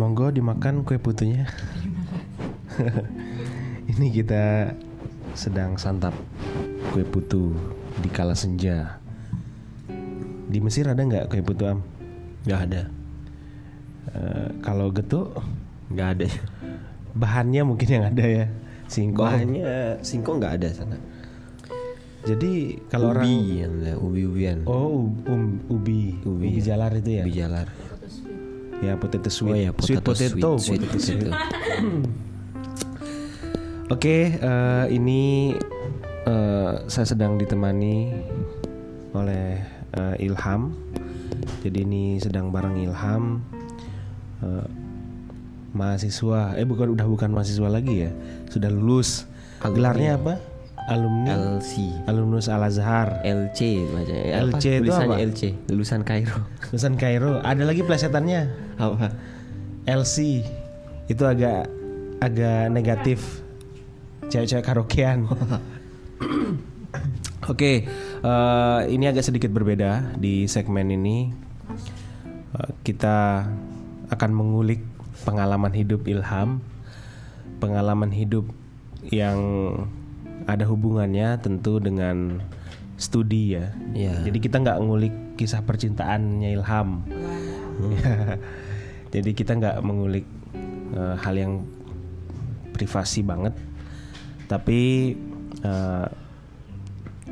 monggo dimakan kue putunya. Ini kita sedang santap kue putu di kala senja. Di Mesir ada nggak kue putu am? Nggak ada. Eh, kalau getuk Nggak ada. bahannya mungkin yang ada ya singkong. Bahannya singkong nggak ada sana. Jadi kalau orang ubi yang ada, ubi-ubian. oh um, ubi. ubi Ubi, ya. jalar itu ya. Ubi jalar. Ya potato sweet. Oh ya, sweet potato. sweet, potato sweet sweet. potato. Oke, eh, ini eh, saya sedang ditemani oleh eh, Ilham. Jadi ini sedang bareng Ilham, eh, mahasiswa. Eh bukan, udah bukan mahasiswa lagi ya, sudah lulus. Gelarnya apa? Alumni. LC. Alumnus Al Azhar. LC bacanya. LC itu apa? LC, lulusan Kairo. Lulusan Kairo. Ada lagi plesetannya. Apa? LC. Itu agak agak negatif. Cewek-cewek karaokean. Oke, eh, ini agak sedikit berbeda di segmen ini. Eh, kita akan mengulik pengalaman hidup Ilham, pengalaman hidup yang ada hubungannya tentu dengan studi ya. Iya. Jadi kita nggak ngulik kisah percintaannya Ilham. Jadi kita nggak mengulik eh, hal yang privasi banget, tapi eh,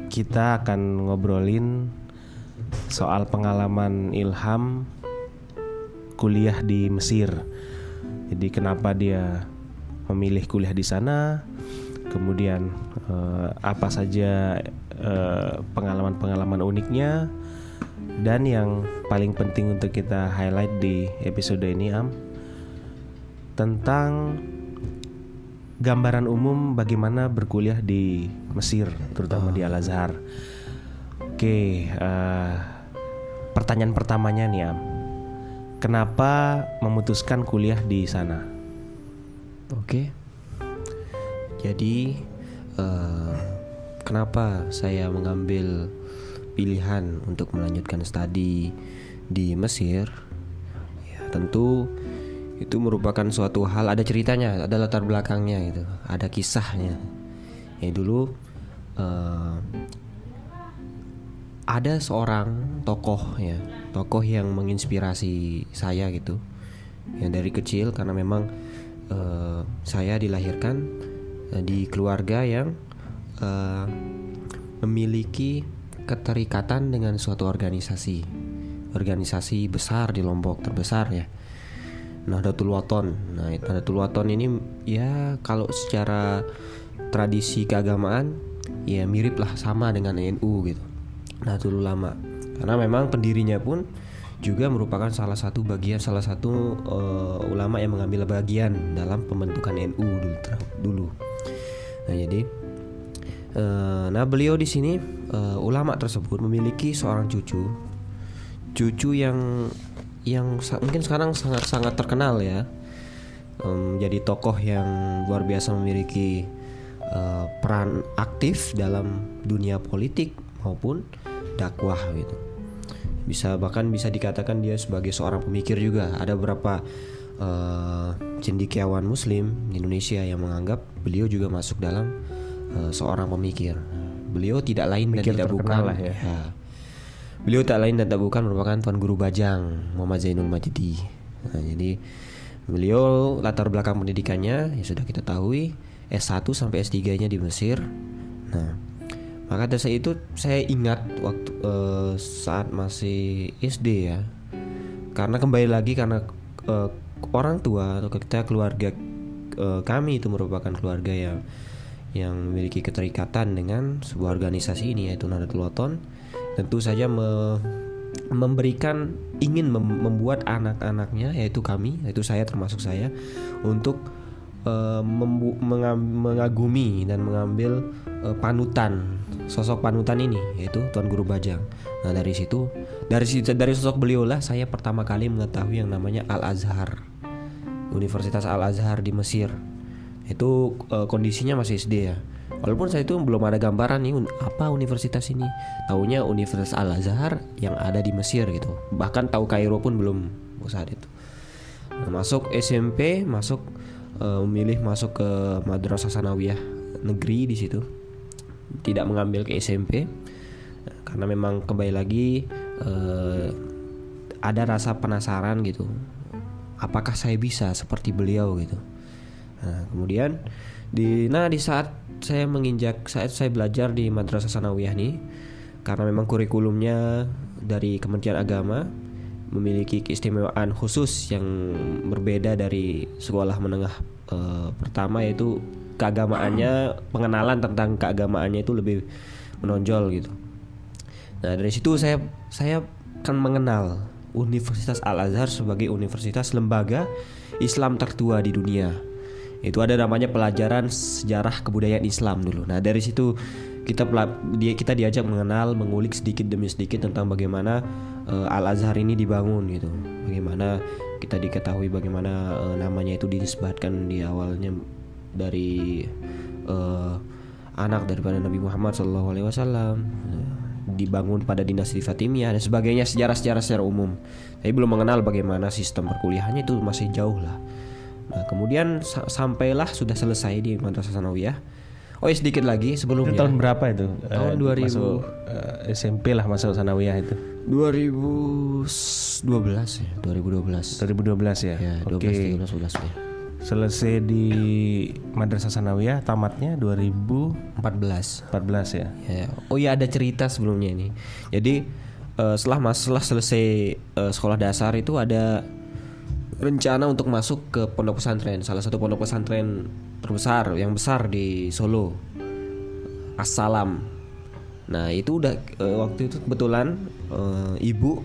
kita akan ngobrolin soal pengalaman Ilham kuliah di Mesir. Jadi kenapa dia memilih kuliah di sana? Kemudian eh, apa saja eh, pengalaman-pengalaman uniknya? Dan yang paling penting untuk kita highlight di episode ini Am tentang gambaran umum bagaimana berkuliah di Mesir, terutama di Al Azhar. Oke, eh, pertanyaan pertamanya nih Am, kenapa memutuskan kuliah di sana? Oke. Jadi eh, kenapa saya mengambil pilihan untuk melanjutkan studi di Mesir? Ya, tentu itu merupakan suatu hal ada ceritanya, ada latar belakangnya gitu, ada kisahnya. Ya dulu eh, ada seorang tokoh ya, tokoh yang menginspirasi saya gitu. Yang dari kecil karena memang eh, saya dilahirkan di keluarga yang eh, memiliki keterikatan dengan suatu organisasi, organisasi besar di Lombok terbesar ya. Nahdlatul Wathon. Nah, Nahdlatul Wathon ini ya kalau secara tradisi keagamaan ya mirip lah sama dengan NU gitu. Nahdlatul Ulama. Karena memang pendirinya pun juga merupakan salah satu bagian salah satu eh, ulama yang mengambil bagian dalam pembentukan NU dulu. dulu. Nah, jadi eh, nah beliau di sini eh, ulama tersebut memiliki seorang cucu. Cucu yang yang mungkin sekarang sangat-sangat terkenal ya. Em, jadi tokoh yang luar biasa memiliki eh, peran aktif dalam dunia politik maupun dakwah gitu. Bisa bahkan bisa dikatakan dia sebagai seorang pemikir juga. Ada beberapa eh, cendekiawan Muslim di Indonesia yang menganggap beliau juga masuk dalam eh, seorang pemikir. Beliau tidak lain dan Pemikir tidak bukan lah ya. ya. Beliau tak lain dan tak bukan merupakan Tuan Guru Bajang Muhammad Zainul Majidi. Nah, jadi beliau latar belakang pendidikannya ya sudah kita tahu S1 sampai S3-nya di Mesir. Nah, maka dari saat itu saya ingat waktu eh, saat masih SD ya. Karena kembali lagi karena eh, orang tua atau kita keluarga eh, kami itu merupakan keluarga yang yang memiliki keterikatan dengan sebuah organisasi ini yaitu Nahdlatul Wathon tentu saja me- memberikan ingin mem- membuat anak-anaknya yaitu kami yaitu saya termasuk saya untuk mengam- mengagumi dan mengambil eh, panutan sosok panutan ini yaitu Tuan Guru Bajang. Nah dari situ dari dari sosok beliau lah saya pertama kali mengetahui yang namanya Al Azhar Universitas Al Azhar di Mesir itu eh, kondisinya masih SD ya. Walaupun saya itu belum ada gambaran nih apa universitas ini. Taunya Universitas Al Azhar yang ada di Mesir gitu. Bahkan tahu Kairo pun belum saat itu. Nah, masuk SMP, masuk eh, memilih masuk ke Madrasah Sanawiyah negeri di situ. Tidak mengambil ke SMP karena memang kembali lagi eh, ada rasa penasaran gitu. Apakah saya bisa seperti beliau gitu. Nah, kemudian di nah di saat saya menginjak saat saya belajar di Madrasah Sanawiyah nih karena memang kurikulumnya dari Kementerian Agama memiliki keistimewaan khusus yang berbeda dari sekolah menengah eh, pertama yaitu keagamaannya pengenalan tentang keagamaannya itu lebih menonjol gitu. Nah dari situ saya saya kan mengenal Universitas Al Azhar sebagai universitas lembaga Islam tertua di dunia. Itu ada namanya pelajaran sejarah kebudayaan Islam dulu. Nah dari situ kita dia kita diajak mengenal, mengulik sedikit demi sedikit tentang bagaimana eh, Al Azhar ini dibangun gitu. Bagaimana kita diketahui bagaimana eh, namanya itu dinisbatkan di awalnya dari eh, anak daripada Nabi Muhammad SAW dibangun pada dinasti Fatimiyah dan sebagainya sejarah-sejarah secara umum. Saya belum mengenal bagaimana sistem perkuliahannya itu masih jauh lah. Nah kemudian sa- sampailah sudah selesai di Madrasah Sanawiyah. Oh ya sedikit lagi Itu sebelumnya. tahun berapa itu? Tahun Eh, 2000. Masuk eh, SMP lah masuk sanawiyah itu. 2012 ya, 2012. 2012 ya. Ya, 12 Oke. 13 11 ya. Selesai di Madrasah Sanawiyah tamatnya 2014 14. ya. Ya. Oh iya ada cerita sebelumnya ini. Jadi eh, setelah mas setelah selesai eh, sekolah dasar itu ada rencana untuk masuk ke pondok pesantren, salah satu pondok pesantren terbesar yang besar di Solo. Assalam. Nah, itu udah eh, waktu itu kebetulan eh, ibu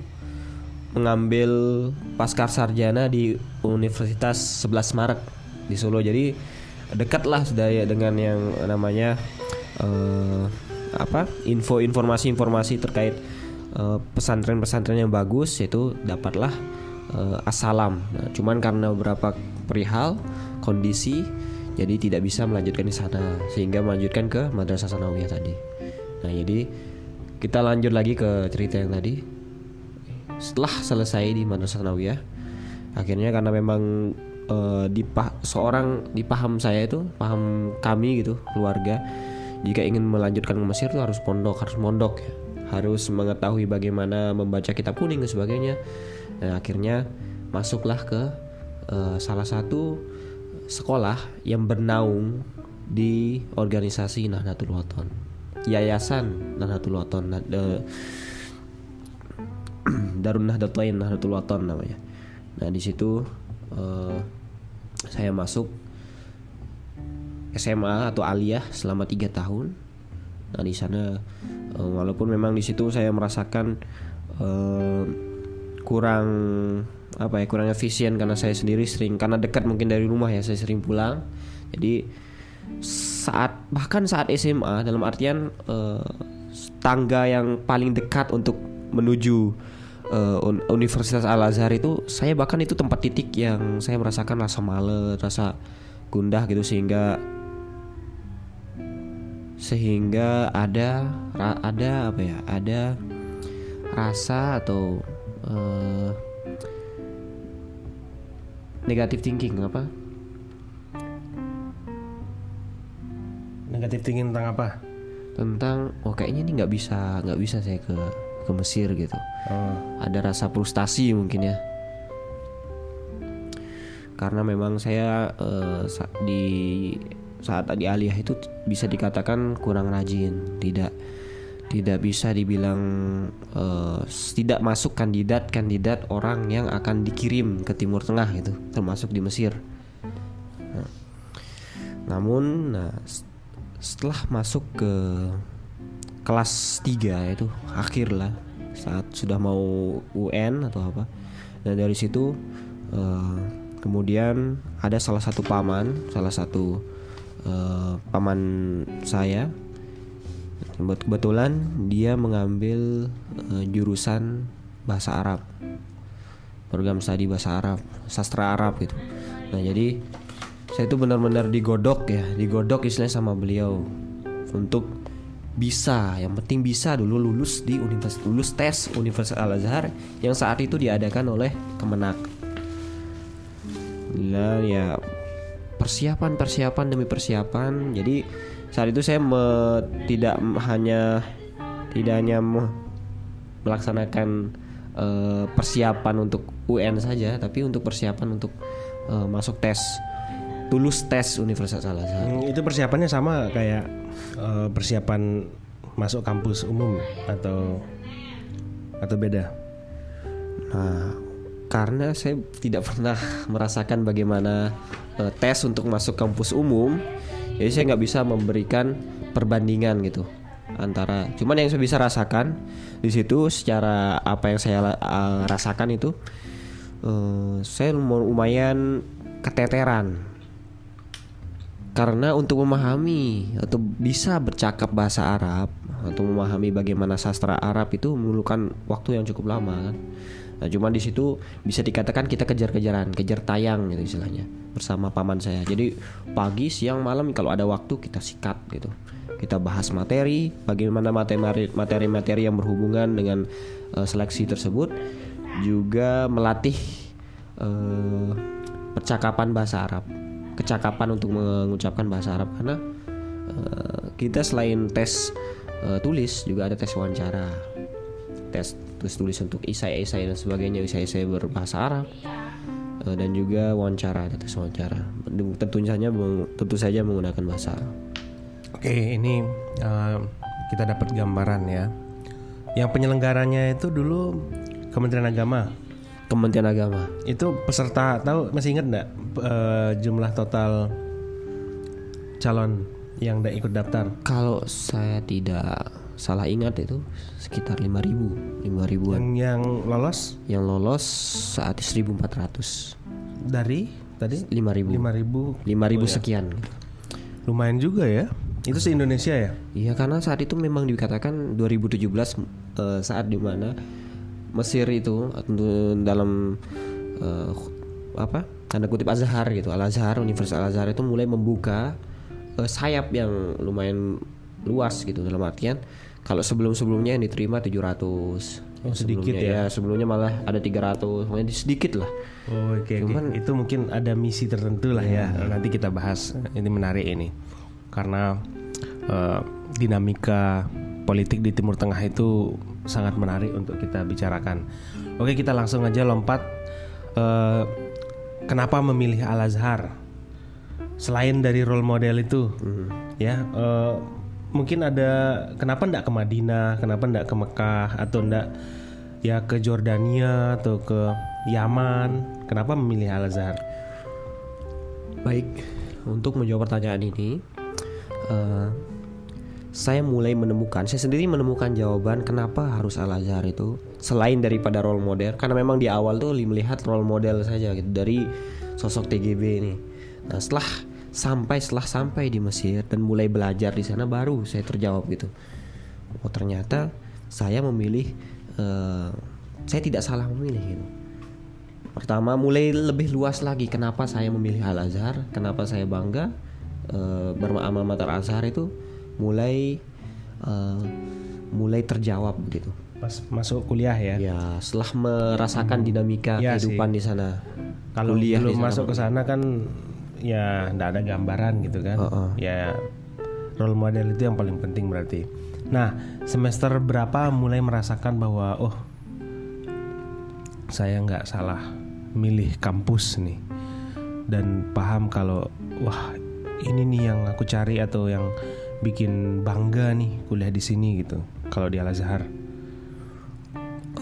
mengambil pasca sarjana di Universitas 11 Maret di Solo. Jadi dekat lah sudah ya dengan yang namanya eh, apa info informasi-informasi terkait eh, pesantren-pesantren yang bagus itu dapatlah eh, Assalam. Nah, cuman karena beberapa perihal kondisi jadi tidak bisa melanjutkan di sana sehingga melanjutkan ke Madrasah Sanawiyah tadi. Nah, jadi kita lanjut lagi ke cerita yang tadi setelah selesai di Madrasah Sanawiyah akhirnya karena memang eh, di pa- seorang di paham saya itu paham kami gitu keluarga jika ingin melanjutkan ke Mesir itu harus pondok harus mondok ya. Harus mengetahui bagaimana membaca kitab kuning dan sebagainya. Dan akhirnya masuklah ke eh, salah satu sekolah yang bernaung di organisasi Nahdlatul Wathon yayasan Nahdlatul Wathon Nah, eh, Darun Nahdlatain Nahdlatul Wathon namanya. Nah di situ eh, saya masuk SMA atau aliyah selama tiga tahun. Nah di sana eh, walaupun memang di situ saya merasakan eh, kurang apa ya kurang efisien karena saya sendiri sering karena dekat mungkin dari rumah ya saya sering pulang. Jadi saat bahkan saat SMA dalam artian eh, tangga yang paling dekat untuk menuju Un- Universitas Al Azhar itu saya bahkan itu tempat titik yang saya merasakan rasa males, rasa gundah gitu sehingga sehingga ada ra- ada apa ya ada rasa atau eh, negatif thinking apa Negatif thinking tentang apa? tentang oh kayaknya ini nggak bisa nggak bisa saya ke ke Mesir gitu. Oh. ada rasa frustasi mungkin ya. Karena memang saya sa- di saat di aliyah itu bisa dikatakan kurang rajin tidak tidak bisa dibilang s- tidak masuk kandidat kandidat orang yang akan dikirim ke Timur Tengah gitu termasuk di Mesir. Nah, namun nah setelah masuk ke kelas 3 itu akhir lah saat sudah mau UN atau apa. Dan dari situ eh, kemudian ada salah satu paman salah satu eh, paman saya. Kebet- kebetulan dia mengambil eh, jurusan bahasa Arab program studi bahasa Arab sastra Arab gitu. Nah jadi saya itu benar-benar digodok ya digodok istilahnya sama beliau untuk bisa yang penting bisa dulu lulus di universitas lulus tes Universitas Al Azhar yang saat itu diadakan oleh Kemenak. Dan ya persiapan persiapan demi persiapan. Jadi saat itu saya me- tidak hanya tidak hanya me- melaksanakan eh, persiapan untuk UN saja tapi untuk persiapan untuk eh, masuk tes tulus tes Universitas Al Azhar Hmm, itu persiapannya sama kayak eh, persiapan masuk kampus umum atau atau beda Nah, karena saya tidak pernah merasakan bagaimana eh, tes untuk masuk kampus umum, jadi saya nggak bisa memberikan perbandingan gitu antara. Cuman yang saya bisa rasakan di situ secara apa yang saya eh, rasakan itu, eh, saya lumayan keteteran karena untuk memahami atau bisa bercakap bahasa Arab atau memahami bagaimana sastra Arab itu memerlukan waktu yang cukup lama kan. Nah, cuman di situ bisa dikatakan kita kejar-kejaran, kejar tayang gitu istilahnya bersama paman saya. Jadi pagi, siang, malam kalau ada waktu kita sikat gitu. Kita bahas materi, bagaimana materi materi-materi yang berhubungan dengan eh, seleksi tersebut, juga melatih eh, percakapan bahasa Arab, kecakapan untuk mengucapkan bahasa Arab karena eh, kita selain tes eh, tulis juga ada tes wawancara, tes tulis tulis untuk isai-isai dan sebagainya, isai-isai berbahasa Arab eh, dan juga wawancara, ada tes wawancara. Tentu saja tentu saja menggunakan bahasa Arab. Oke, ini eh, kita dapat gambaran ya. Yang penyelenggaranya itu dulu Kementerian Agama. Kementerian Agama. Itu peserta tahu masih ingat nggak eh, jumlah total calon yang udah ikut daftar? Kalau saya tidak salah ingat itu sekitar 5000 5000-an. Yang yang lolos Yang lolos saat itu 1400. dari tadi 5000. 5000 5000 sekian gitu. lumayan juga ya. Itu se Indonesia ya? Iya karena saat itu memang dikatakan 2017 eh, saat di mana Mesir itu dalam eh, apa tanda kutip Azhar gitu Al Azhar Universitas Al Azhar itu mulai membuka eh, sayap yang lumayan luas gitu dalam artian kalau sebelum sebelumnya yang diterima 700 Oh, sedikit Sebelumnya, ya sebelumnya malah ada 300 pokoknya sedikit lah Oh, oke, oke. Cuman- itu mungkin ada misi tertentu lah ya. Nanti kita bahas. Ini menarik ini, karena eh, dinamika politik di Timur Tengah itu sangat menarik untuk kita bicarakan. Oke, kita langsung aja lompat. Eh, kenapa memilih Al Azhar? Selain dari role model itu, ya. eh, mungkin ada kenapa ndak ke Madinah, kenapa ndak ke Mekah atau ndak ya ke Jordania atau ke Yaman. Kenapa memilih Al Azhar? Baik, untuk menjawab pertanyaan ini, eh, saya mulai menemukan, saya sendiri menemukan jawaban kenapa harus Al Azhar itu selain daripada role model, karena memang di awal tuh melihat role model saja gitu dari sosok TGB ini. Nah setelah sampai setelah sampai di Mesir dan mulai belajar di sana baru saya terjawab gitu. Oh ternyata saya memilih, eh, saya tidak salah memilih gitu. Pertama mulai lebih luas lagi kenapa saya memilih Al Azhar, kenapa saya bangga eh, bermamal matar Al Azhar itu mulai eh, mulai terjawab begitu. Pas masuk kuliah ya. Ya setelah merasakan dinamika Iya kehidupan di sana. Kalau Kuliah belum masuk ke sana kan ya ndak ada gambaran gitu kan. Heeh. Ya role model itu yang paling penting berarti. Nah, semester berapa mulai merasakan bahwa oh saya nggak salah milih kampus nih dan paham kalau wah ini nih yang aku cari atau yang bikin bangga nih kuliah di sini gitu. Kalau di Al Azhar.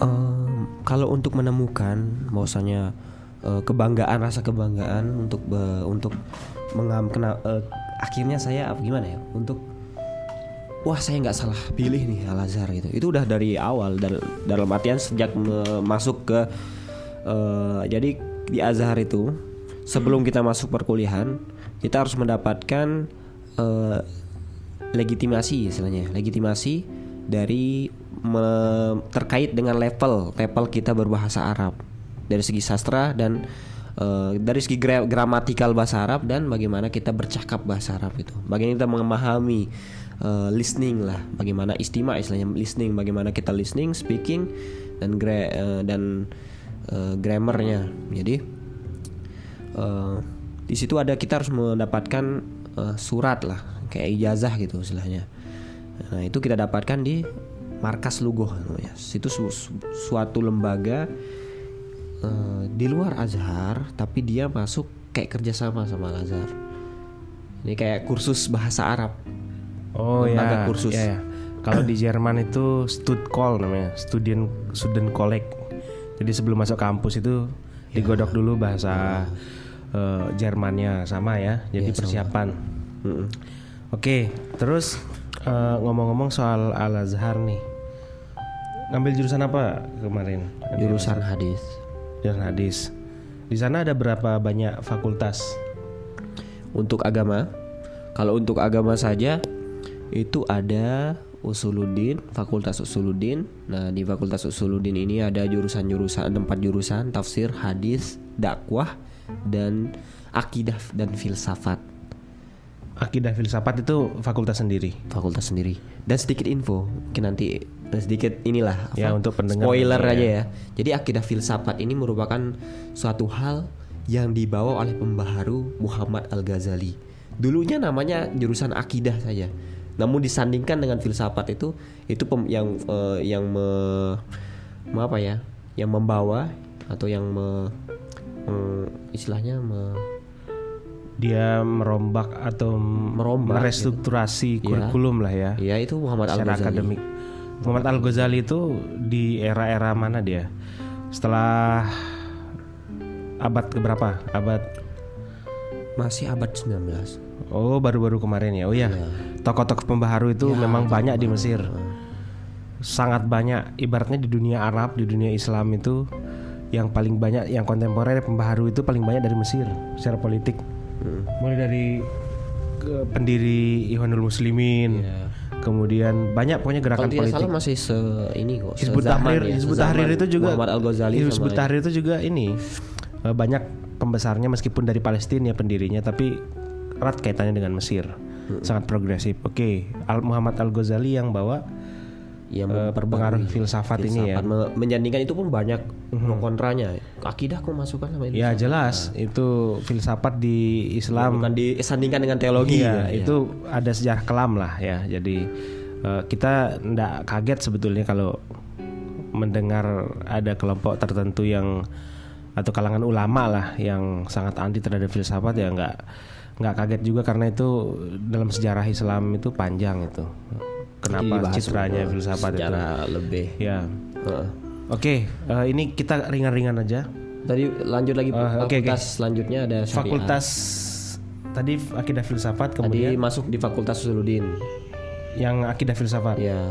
Em, kalau untuk menemukan bahwasanya eh, kebanggaan rasa kebanggaan untuk be- untuk mengam kena eh, akhirnya saya apa gimana ya untuk wah saya nggak salah pilih nih Al Azhar gitu itu udah dari awal dal- dalam artian sejak masuk ke eh, jadi di Azhar itu sebelum kita masuk perkuliahan kita harus mendapatkan eh, legitimasi istilahnya. Legitimasi dari me- terkait dengan level level kita berbahasa Arab. Dari segi sastra dan eh, dari segi gra- gramatikal bahasa Arab dan bagaimana kita bercakap bahasa Arab itu. Bagaimana kita memahami eh, listening lah. Bagaimana istimewa istilahnya listening. Bagaimana kita listening speaking dan gra- eh, dan eh, grammarnya. Jadi eh, di situ ada kita harus mendapatkan eh, surat lah kayak ijazah gitu istilahnya. Nah itu kita dapatkan di markas Lugoh namanya. Situ su- su- suatu lembaga eh, di luar Azhar tapi dia masuk kayak kerjasama sama Al Azhar. Ini kayak kursus bahasa Arab. Oh Lembaga ya, kursus. ya, ya. Kalau di Jerman itu Studcall namanya, student student collect. Jadi sebelum masuk kampus itu digodok dulu bahasa eh, Jermannya sama ya. Jadi persiapan. Mm-mm. Oke, terus eh, ngomong-ngomong soal Al Azhar nih, ngambil jurusan apa kemarin? Jurusan hadis. Jurusan hadis. Di sana ada berapa banyak fakultas? Untuk agama, kalau untuk agama saja itu ada Usuluddin, Fakultas Usuluddin. Nah, di Fakultas Usuluddin ini ada jurusan-jurusan ada empat jurusan, tafsir, hadis, dakwah dan akidah dan filsafat. Akidah filsafat itu fakultas sendiri. Fakultas sendiri. Dan sedikit info, mungkin nanti eh, sedikit inilah Ya, untuk pendengar spoiler aja ya. ya. Jadi akidah filsafat ini merupakan suatu hal yang dibawa oleh pembaharu Muhammad Al Ghazali. Dulunya namanya jurusan akidah saja. Namun disandingkan dengan filsafat itu itu pem- yang eh, yang me, me- apa ya? Yang membawa atau yang me, me- istilahnya me- Dia merombak atau Merombak, merestrukturasi Iya. kurikulum lah ya. ya itu Muhammad Al Ghazali. akademik. Muhammad Al Ghazali itu di era-era mana dia? Setelah abad keberapa? Abad Masih abad 19. Oh baru-baru kemarin ya. Oh ya. Tokoh-tokoh pembaharu itu memang banyak di Mesir. Sangat banyak. Ibaratnya di dunia Arab, di dunia Islam itu yang paling banyak, yang kontemporer pembaharu itu paling banyak dari Mesir secara politik. Mulai dari ke pendiri Ikhwanul Muslimin, kemudian banyak pokoknya gerakan tidak politik. salah masih se ini kok. Hizbut Tahrir, ya, Hizbut Tahrir itu juga Muhammad Al Ghazali Hizbut Tahrir itu juga ini eh, banyak pembesarnya meskipun dari Palestina ya pendirinya tapi erat kaitannya dengan Mesir. Sangat progresif. Oke, Al Muhammad Al Ghazali yang bawa yang eh, pengaruh filsafat, ini ya. filsafat. Me- menyandingkan itu pun banyak pro kontranya. Akidah kok masukkan sama ini. Ya jelas itu filsafat di Islam Bukan disandingkan dengan teologi Iya, ya. itu ada sejarah kelam lah ya. Jadi eh, kita ndak kaget sebetulnya kalau mendengar ada kelompok tertentu yang atau kalangan ulama lah yang sangat anti terhadap filsafat ya nggak nggak kaget juga karena itu dalam sejarah Islam itu panjang itu. Kenapa citranya filsafat itu? secara lebih. Ya. Heeh. Oke, eh, ini kita ringan-ringan aja. Tadi lanjut lagi oke, fakultas selanjutnya ada syariah. Fakultas tadi akidah filsafat Tadi kemudian masuk di Fakultas Usuluddin. yang akidah filsafat. Ya.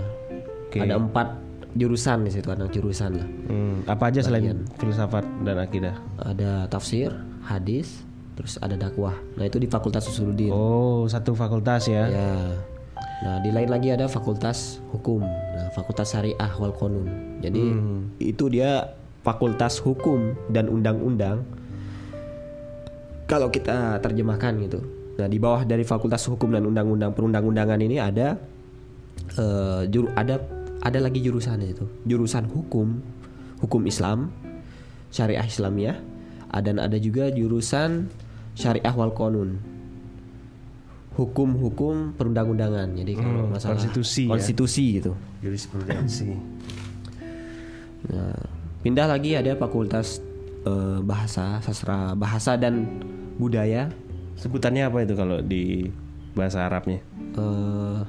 Oke. Ada empat jurusan di situ ada jurusan lah. Hmm, apa aja selain filsafat dan akidah? Ada tafsir, hadis, terus ada dakwah. Nah itu di Fakultas Usuluddin. Oh, satu fakultas ya. Ya. Nah, di lain lagi ada fakultas hukum. Nah, fakultas syariah wal qanun. Jadi itu dia fakultas hukum dan undang-undang. Kalau kita terjemahkan gitu. Nah, di bawah dari fakultas hukum dan undang-undang perundang-undangan ini ada eh, juru ada ada lagi jurusan itu. Jurusan hukum, hukum Islam, syariah Islamiyah, Ah, dan ada juga jurusan syariah wal qanun hukum-hukum perundang-undangan. Jadi kalau Hmm, masalah konstitusi ya. konstitusi gitu. Jurisprudensi. Nah, pindah lagi ada fakultas eh, bahasa, sastra bahasa dan budaya. Sebutannya apa itu kalau di bahasa Arabnya? eh,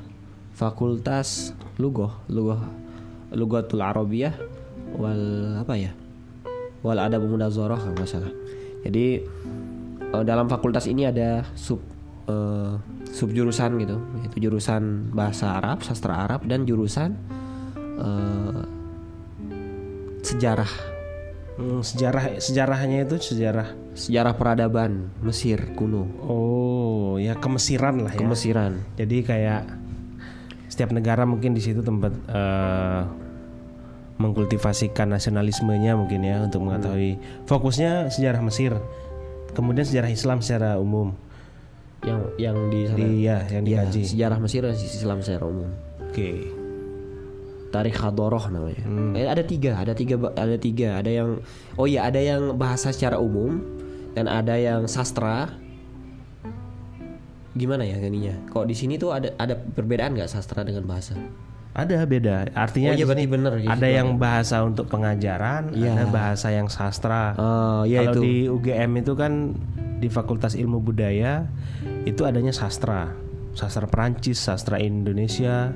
fakultas lugoh, lugoh, lugatul arabiyah wal apa ya? Wal adab munazarah kalau nggak salah. Jadi eh, dalam fakultas ini ada sub eh, sub jurusan gitu, yaitu jurusan bahasa Arab, sastra Arab dan jurusan eh, sejarah, Hmm, sejarah sejarahnya itu sejarah. sejarah peradaban Mesir kuno, Oh, ya kemesiran lah ya. kemesiran. Jadi kayak setiap negara mungkin di situ tempat eh, mengkultivasikan nasionalismenya mungkin ya untuk mengetahui fokusnya sejarah Mesir, kemudian sejarah Islam secara umum. Yang yang di sana. Di ya yang Ya, dikaji. sejarah Mesir dan Islam secara umum. Oke. Tarikh Hadoroh namanya. Hmm. Eh, ada tiga, ada tiga, ada tiga. Ada yang, oh iya, ada yang bahasa secara umum. dan ada yang sastra gimana ya ininya kok di sini tuh ada ada perbedaan nggak sastra dengan bahasa Ada beda. Artinya Oh, iya, berarti bener, ada situ yang bahasa untuk pengajaran, Iya. ada bahasa yang sastra. Oh, iya Kalau itu. di UGM itu kan di Fakultas Ilmu Budaya itu adanya sastra, sastra Perancis, sastra Indonesia,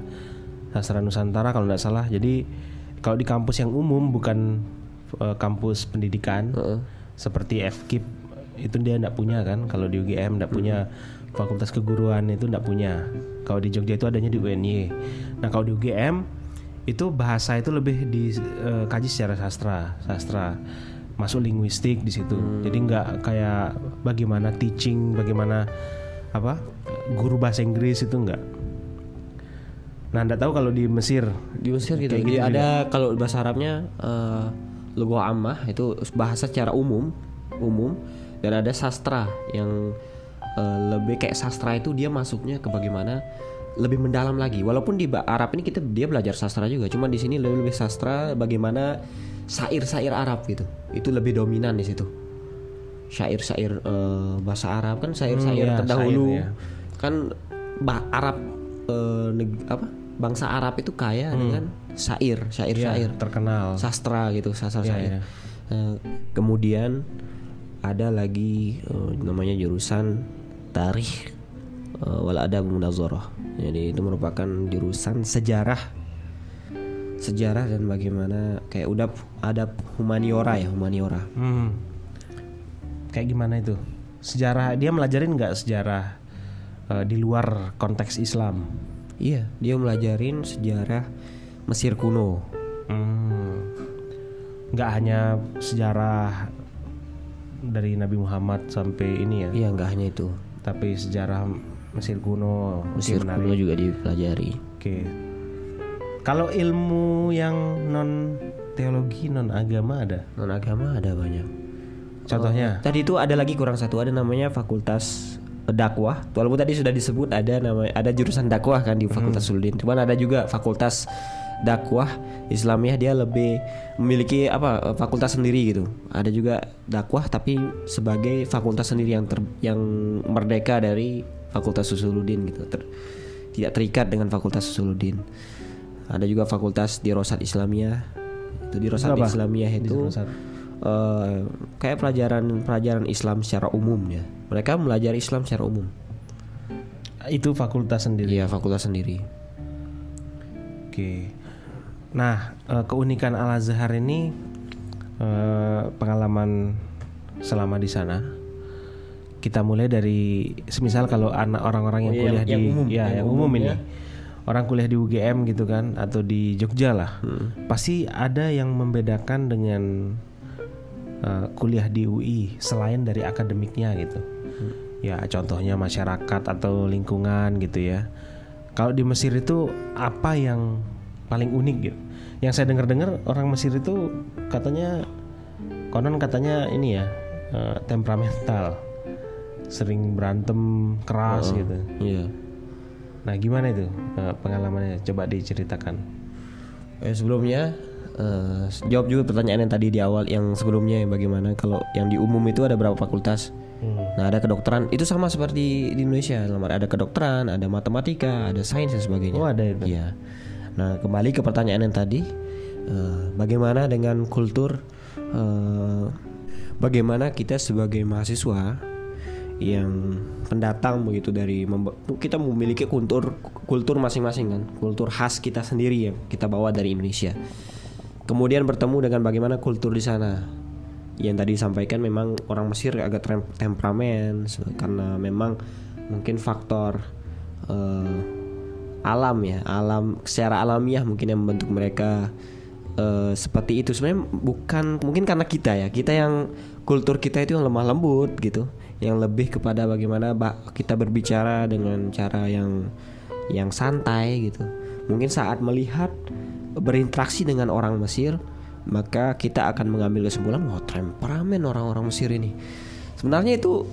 sastra Nusantara kalau tidak salah. Jadi kalau di kampus yang umum bukan eh, kampus pendidikan Heeh. seperti FKIP itu dia tidak punya kan. Kalau di UGM tidak punya Fakultas Keguruan itu tidak punya. Kalau di Jogja itu adanya di UNY. Nah kalau di UGM itu bahasa itu lebih dikaji secara sastra, sastra masuk linguistik di situ. Jadi nggak kayak bagaimana teaching, bagaimana apa guru bahasa Inggris itu nggak. Nah, anda tahu kalau di Mesir di Mesir gitu. Kayak Jadi gitu ada kalau bahasa Arabnya eh logo ammah itu bahasa secara umum, umum dan ada sastra yang eh, lebih kayak sastra itu dia masuknya ke bagaimana lebih mendalam lagi. Walaupun di Arab ini kita dia belajar sastra juga, cuma di sini lebih, lebih sastra bagaimana syair-syair Arab gitu. Itu lebih dominan di situ. Syair-syair eh, bahasa Arab kan syair-syair Hmm, ya, terdahulu syair, ya. kan bah- Arab neg- apa bangsa Arab itu kaya dengan syair ya, syair-syair terkenal. sastra gitu sastra Iya, syair iya. Eh, kemudian ada lagi eh, namanya jurusan tarikh eh, wal adab munazarah jadi itu merupakan jurusan sejarah sejarah dan bagaimana kayak udah adab humaniora ya humaniora Hmm. Kayak gimana itu? Sejarah dia melajarin nggak sejarah eh, di luar konteks Islam? iya dia melajarin sejarah Mesir kuno Hmm. Nggak hanya sejarah dari Nabi Muhammad sampai ini ya, iya nggak hanya itu tapi sejarah Mesir kuno. Mesir menarik. kuno juga dipelajari Oke. Kalau ilmu yang non teologi, non agama ada? non agama ada banyak Contohnya? Tadi itu ada lagi kurang satu ada namanya fakultas dakwah. Walaupun tadi sudah disebut ada nama ada jurusan dakwah kan di Fakultas Suludin. Cuman ada juga fakultas dakwah Islamiyah dia lebih memiliki apa fakultas sendiri gitu. Ada juga dakwah tapi sebagai fakultas sendiri yang ter, yang merdeka dari Fakultas Usuluddin gitu. Ter- tidak terikat dengan Fakultas Usuluddin. Ada juga fakultas Dirosat Islamiyah. Itu Dirosat Itu apa? Islamiyah itu eh, kayak pelajaran pelajaran Islam secara umum ya. Mereka belajar Islam secara umum. Itu fakultas sendiri. Iya, fakultas sendiri. Oke. Nah, eh, keunikan Al Azhar ini eh, pengalaman selama di sana. Kita mulai dari semisal kalau anak orang-orang yang Oh, kuliah yang- di yang umum, ya yang yang umum, umum ini. ya. Orang kuliah di UGM gitu kan atau di Jogja lah. Hmm. Pasti ada yang membedakan dengan eh, kuliah di UI selain dari akademiknya gitu. Hmm. Ya, contohnya masyarakat atau lingkungan gitu ya. Kalau di Mesir itu apa yang paling unik gitu? Yang saya dengar-dengar orang Mesir itu katanya konon katanya ini ya eh, temperamental, sering berantem keras Oh, gitu. Iya. Nah, gimana itu eh, pengalamannya? Coba diceritakan. Eh, sebelumnya eh, jawab juga pertanyaan yang tadi di awal yang sebelumnya yang bagaimana kalau yang di umum itu ada berapa fakultas? Nah, ada kedokteran. Itu sama seperti di Indonesia. Ada kedokteran, ada matematika, ada sains dan sebagainya. Oh, ada itu. Iya. Nah, kembali ke pertanyaan yang tadi, eh, bagaimana dengan kultur? eh, bagaimana kita sebagai mahasiswa yang pendatang begitu dari kita memiliki kultur kultur masing-masing kan, kultur khas kita sendiri yang kita bawa dari Indonesia. Kemudian bertemu dengan bagaimana kultur di sana. Yang tadi disampaikan memang orang Mesir agak tem- temperamen karena memang mungkin faktor eh, alam ya, alam secara alamiah mungkin yang membentuk mereka eh, seperti itu. Sebenarnya bukan mungkin karena kita ya, kita yang kultur kita itu yang lemah lembut gitu, yang lebih kepada bagaimana ba- kita berbicara dengan cara yang yang santai gitu. Mungkin saat melihat berinteraksi dengan orang Mesir, maka kita akan mengambil kesimpulan wah temperamen orang-orang Mesir ini. Sebenarnya itu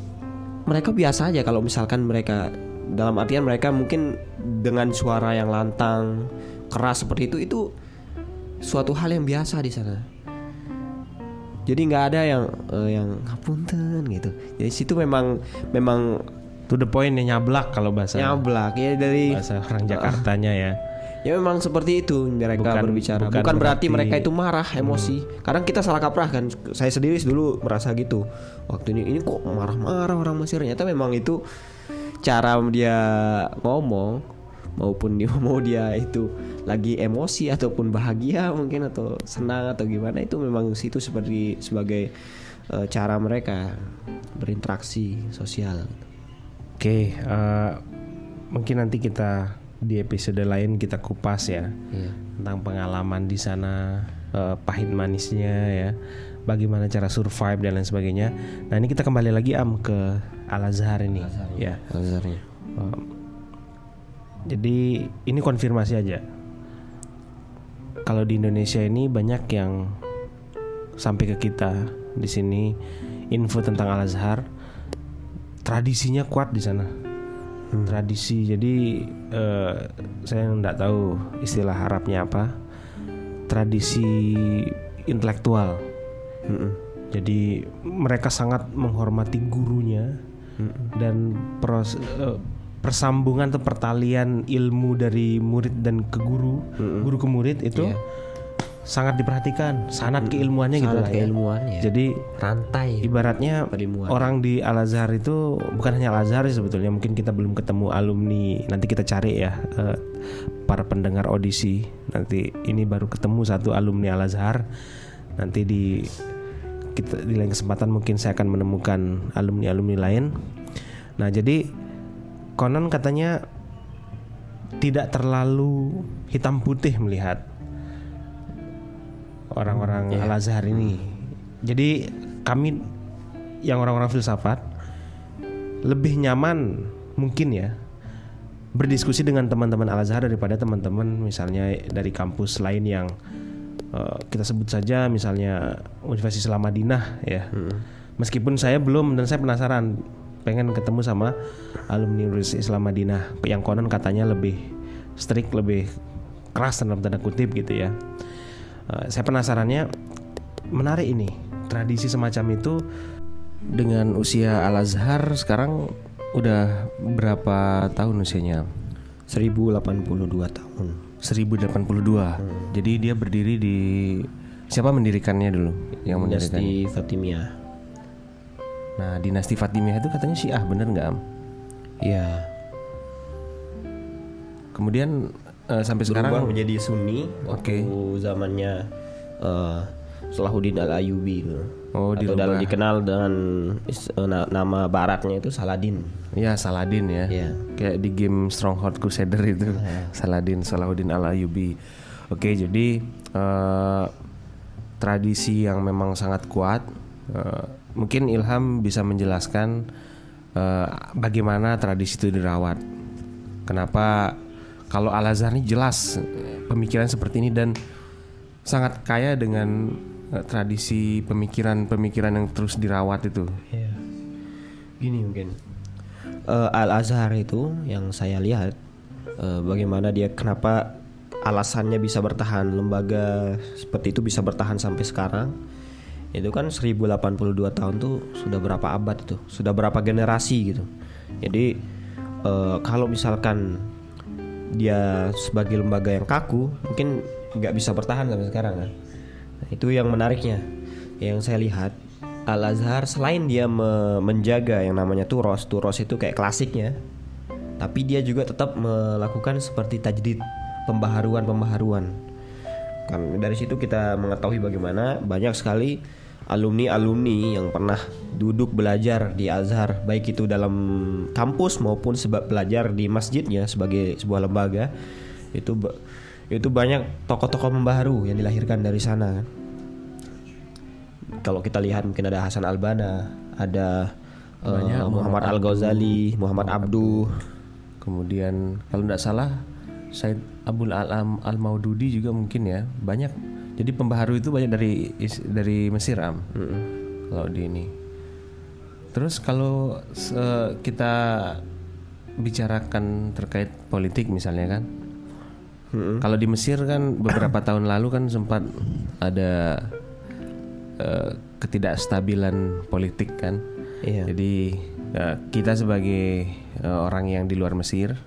mereka biasa aja kalau misalkan mereka dalam artian mereka mungkin dengan suara yang lantang, keras seperti itu itu suatu hal yang biasa di sana. Jadi nggak ada yang eh, yang ngapunten gitu. Jadi situ memang memang To the point ya nyablak kalau bahasa nyablak ya dari bahasa orang Jakartanya ya. Ya memang seperti itu mereka Bukan- berbicara. bukan Bukan, berarti, berarti- Hmm. mereka itu marah, emosi. Kadang kita salah kaprah kan. Saya sendiri dulu merasa gitu. Waktu ini ini kok marah-marah orang Mesir. Ternyata memang itu cara dia ngomong maupun dia mau dia itu lagi emosi ataupun bahagia mungkin atau senang atau gimana itu memang situ seperti sebagai eh, cara mereka berinteraksi sosial. Oke, eh, mungkin nanti kita di episode lain kita kupas ya Iya. tentang pengalaman di sana, eh, pahit manisnya ya, bagaimana cara survive dan lain sebagainya. Nah ini kita kembali lagi am ke Al Azhar ini, ya. Al-Azharnya. Eh, jadi ini konfirmasi aja. Kalau di Indonesia ini banyak yang sampai ke kita di sini info tentang Al Azhar, tradisinya kuat di sana. Tradisi, jadi eh, saya nggak tahu istilah Arabnya apa. Tradisi intelektual. Jadi mereka sangat menghormati gurunya dan pros- eh, persambungan atau pertalian ilmu dari murid dan ke guru, guru ke murid itu Iya. sangat diperhatikan, sanat keilmuannya gitu Sangat lah ya. keilmuannya. Jadi rantai ibaratnya Perilmuan. orang di Al Azhar itu bukan hanya Al Azhar sebetulnya mungkin kita belum ketemu alumni nanti kita cari ya eh, para pendengar audisi nanti ini baru ketemu satu alumni Al Azhar nanti di kita di lain kesempatan mungkin saya akan menemukan alumni alumni lain. Nah jadi konon katanya tidak terlalu hitam putih melihat orang-orang Al Azhar ini. Jadi kami yang orang-orang filsafat lebih nyaman mungkin ya berdiskusi dengan teman-teman Al Azhar daripada teman-teman misalnya dari kampus lain yang eh, kita sebut saja misalnya Universitas Islam Madinah ya. Meskipun saya belum dan saya penasaran pengen ketemu sama alumni Universitas Islam Madinah yang konon katanya lebih strict, lebih keras dalam tanda kutip gitu ya. Eh, saya penasarannya menarik ini tradisi semacam itu dengan usia Al Azhar sekarang udah berapa tahun usianya? 1082 tahun. 1082. Jadi dia berdiri di siapa mendirikannya dulu? Yang mendirikan. Dinasti Fatimiyah. Nah, dinasti Fatimiyah itu katanya Syiah, bener nggak? Am? Iya. Kemudian eh, sampai Berubah sekarang menjadi Sunni Oke. waktu zamannya eh, Salahuddin Al Ayyubi gitu. Oh, Atau dalam dikenal dengan eh, na- nama baratnya itu Saladin. ya Saladin ya. Iya. Kayak di game Stronghold Crusader itu. Saladin Salahuddin Al-Ayyubi. Oke, jadi eh, tradisi yang memang sangat kuat. Eh, mungkin Ilham bisa menjelaskan eh, bagaimana tradisi itu dirawat. Kenapa kalau Al Azhar ini jelas pemikiran seperti ini dan sangat kaya dengan tradisi pemikiran-pemikiran yang terus dirawat itu. Iya. Gini mungkin. Eh, Al Azhar itu yang saya lihat eh, bagaimana dia kenapa alasannya bisa bertahan lembaga seperti itu bisa bertahan sampai sekarang itu kan 1082 tahun tuh sudah berapa abad itu sudah berapa generasi gitu jadi eh, kalau misalkan dia sebagai lembaga yang kaku mungkin nggak bisa bertahan sampai sekarang kan itu yang menariknya. Yang saya lihat Al Azhar selain dia me- menjaga yang namanya turos turos itu kayak klasiknya tapi dia juga tetap melakukan seperti tajdid pembaharuan pembaharuan kan dari situ kita mengetahui bagaimana banyak sekali alumni-alumni yang pernah duduk belajar di Azhar baik itu dalam kampus maupun sebab belajar di masjidnya sebagai sebuah lembaga itu itu banyak tokoh-tokoh pembaharu yang dilahirkan dari sana kan kalau kita lihat mungkin ada Hasan Albana ada eh, Muhammad Al Ghazali Muhammad Abduh Kemudian kalau tidak salah Said Abdul Alam Al Maududi juga mungkin ya banyak. Jadi pembaharu itu banyak dari dari Mesir am. Kalau di ini. Terus kalau kita bicarakan terkait politik misalnya kan. Kalau di Mesir kan beberapa tahun lalu kan sempat ada eh, ketidakstabilan politik kan. Iya. Jadi eh, kita sebagai eh, orang yang di luar Mesir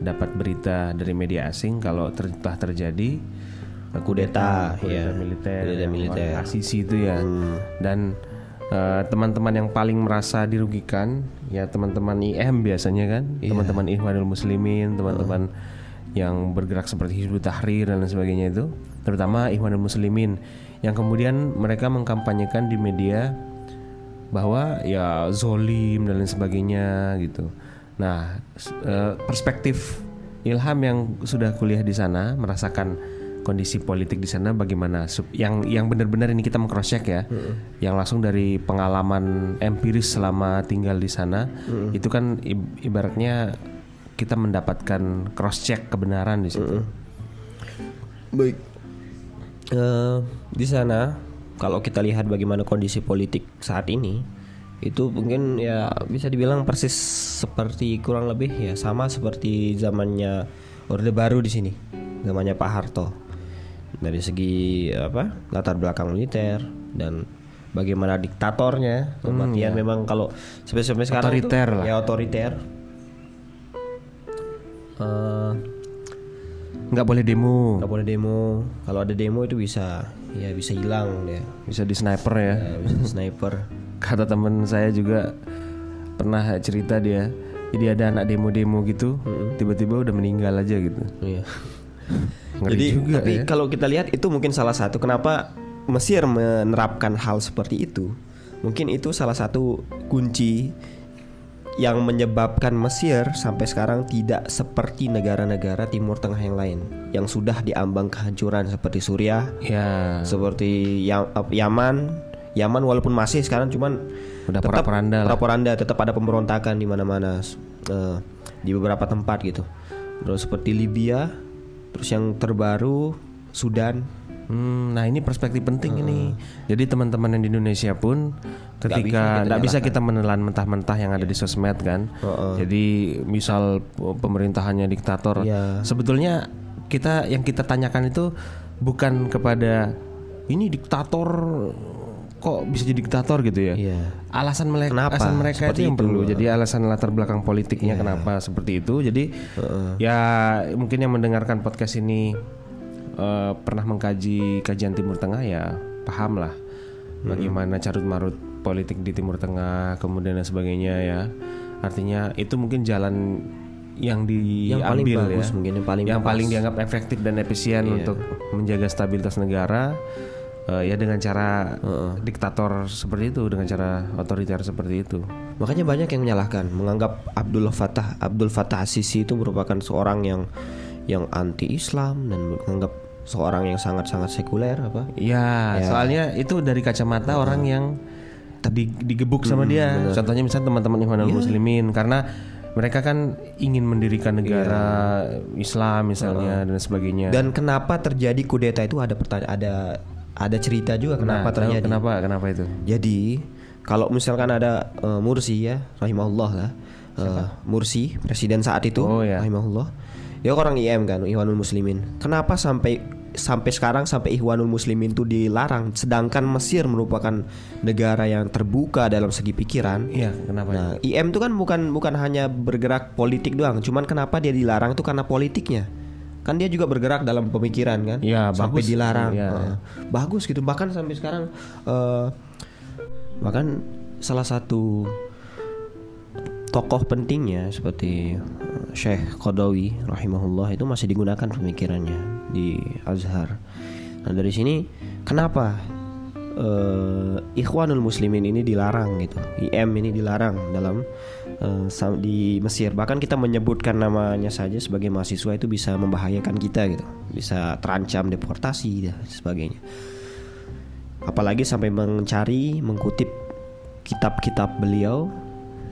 dapat berita dari media asing kalau ter telah terjadi eh, Kudeta, kudeta iya. militer, Kudeta militer. Hmm. Asisi itu ya. Dan eh, teman-teman yang paling merasa dirugikan ya teman-teman IM biasanya kan, Iya. teman-teman Ikhwanul Muslimin, teman-teman yang bergerak seperti Hizbut Tahrir dan lain sebagainya itu, terutama Ikhwanul Muslimin yang kemudian mereka mengkampanyekan di media bahwa ya zolim dan lain sebagainya gitu. Nah, eh, perspektif Ilham yang sudah kuliah di sana merasakan kondisi politik di sana bagaimana? Yang yang benar-benar ini kita meng-cross check ya. Yang langsung dari pengalaman empiris selama tinggal di sana, itu kan ib- ibaratnya kita mendapatkan cross check kebenaran di situ. Baik. Eh, di sana kalau kita lihat bagaimana kondisi politik saat ini itu mungkin ya bisa dibilang persis seperti kurang lebih ya sama seperti zamannya Orde Baru di sini zamannya Pak Harto dari segi apa latar belakang militer dan bagaimana diktatornya kematian memang kalau sampai sampai sekarang itu- Otoriter lah. ya otoriter Eh, Nggak boleh demo, nggak boleh demo. Kalau ada demo itu bisa ya bisa hilang dia. Bisa di sniper ya. Ya, bisa sniper. Kata temen saya juga pernah cerita dia jadi ada anak demo-demo gitu tiba-tiba udah meninggal aja gitu. Iya. Jadi juga tapi ya. kalau kita lihat itu mungkin salah satu kenapa Mesir menerapkan hal seperti itu. Mungkin itu salah satu kunci yang menyebabkan Mesir sampai sekarang tidak seperti negara-negara Timur Tengah yang lain yang sudah diambang kehancuran seperti Suriah ya. seperti Ya- Yaman. Yaman walaupun masih sekarang cuman Udah tetap porak-poranda lah. porak-poranda, tetap ada pemberontakan di mana-mana eh, di beberapa tempat gitu. Terus seperti Libya terus yang terbaru Sudan Hmm, nah ini perspektif penting ini. Jadi teman-teman yang di Indonesia pun ketika nggak bisa kita menelan mentah-mentah yang ada di sosmed kan. Jadi misal pemerintahannya diktator, Iya. sebetulnya kita yang kita tanyakan itu bukan kepada ini diktator kok bisa jadi diktator gitu ya. Iya. Alasan mereka, Kenapa? alasan mereka Seperti itu yang itu. perlu. Jadi alasan latar belakang politiknya kenapa seperti itu. Jadi ya mungkin yang mendengarkan podcast ini eh, pernah mengkaji kajian Timur Tengah ya paham lah bagaimana carut marut politik di Timur Tengah kemudian dan sebagainya ya. Artinya itu mungkin jalan yang Yang paling diambil bagus ya. mungkin, yang paling yang pas. paling dianggap efektif dan efisien untuk menjaga stabilitas negara eh, ya dengan cara diktator seperti itu dengan cara otoriter seperti itu. makanya banyak yang menyalahkan menganggap Abdul Fattah Abdul Fattah Sisi itu merupakan seorang yang yang anti Islam dan menganggap seorang yang sangat-sangat sekuler apa Ya, soalnya itu dari kacamata orang yang di- digebuk sama dia. Contohnya misalnya teman-teman Ikhwanul Muslimin karena mereka kan ingin mendirikan negara Islam misalnya dan sebagainya. dan kenapa terjadi kudeta itu ada pertanyaan ada ada cerita juga kenapa Nah, terjadi Kenapa? Kenapa itu? Jadi kalau misalkan ada eh, Mursi ya, rahimahullah lah, eh, Mursi presiden saat itu, Oh, ya. rahimahullah, dia orang IM kan, Ikhwanul Muslimin. Kenapa sampai sampai sekarang sampai Ikhwanul Muslimin itu dilarang, sedangkan Mesir merupakan negara yang terbuka dalam segi pikiran. Iya, kenapa? Nah, IM itu kan bukan bukan hanya bergerak politik doang, cuman kenapa dia dilarang itu karena politiknya. Kan dia juga bergerak dalam pemikiran kan. Iya, sampai bagus. dilarang. Iya, Heeh. Bagus gitu. Bahkan sampai sekarang eh, bahkan salah satu tokoh pentingnya seperti eh, Syekh Qadawi rahimahullah itu masih digunakan pemikirannya di Azhar. Nah, dari sini kenapa eh, Ikhwanul Muslimin ini dilarang gitu. IM ini dilarang dalam sam- di Mesir. Bahkan kita menyebutkan namanya saja sebagai mahasiswa itu bisa membahayakan kita gitu. Bisa terancam deportasi dan sebagainya. Apalagi sampai mencari, mengutip kitab-kitab beliau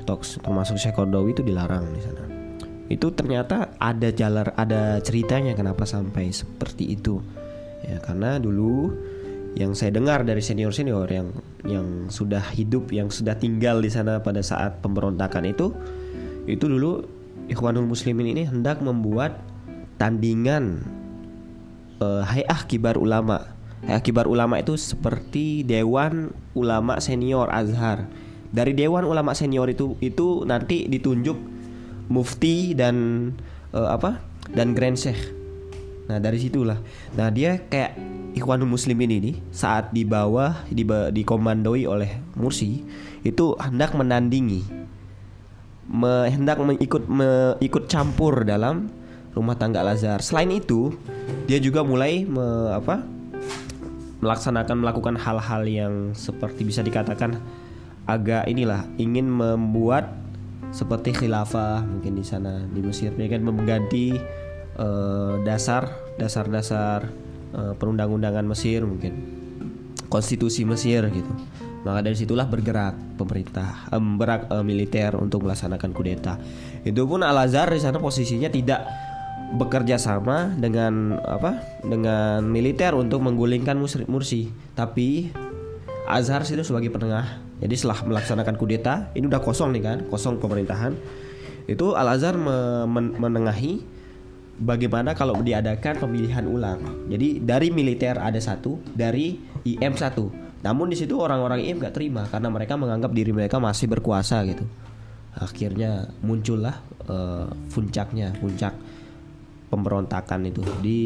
toks termasuk Syekh itu dilarang di sana. Itu ternyata ada jalan ada ceritanya kenapa sampai seperti itu. Ya karena dulu yang saya dengar dari senior-senior yang yang sudah hidup yang sudah tinggal di sana pada saat pemberontakan itu itu dulu Ikhwanul Muslimin ini hendak membuat tandingan eh, Hayah Kibar Ulama eh, kibar ulama itu seperti dewan ulama senior Azhar. Dari dewan ulama senior itu itu nanti ditunjuk mufti dan eh, apa? dan grand sheikh. Nah, dari situlah. Nah, dia kayak Ikhwanul Muslimin ini saat di bawah di dikomandoi oleh Mursi itu hendak menandingi me, hendak mengikut me, ikut campur dalam rumah tangga Al Azhar. Selain itu, dia juga mulai me, apa? melaksanakan melakukan hal-hal yang seperti bisa dikatakan agak inilah ingin membuat seperti khilafah mungkin di sana di Mesir. Dia kan mengganti uh, dasar dasar-dasar uh, perundang-undangan Mesir mungkin. Konstitusi Mesir gitu. Maka dari situlah bergerak pemerintah um, bergerak uh, militer untuk melaksanakan kudeta. Itu pun Al Azhar di sana posisinya tidak bekerja sama dengan apa dengan militer untuk menggulingkan Mursi. Tapi Azhar itu sebagai penengah jadi setelah melaksanakan kudeta ini udah kosong nih kan kosong pemerintahan. Itu Al Azhar me men menengahi bagaimana kalau diadakan pemilihan ulang. Jadi dari militer ada satu dari IM satu. Namun di situ orang-orang IM gak terima karena mereka menganggap diri mereka masih berkuasa gitu. Akhirnya muncullah uh, puncaknya puncak pemberontakan itu. Di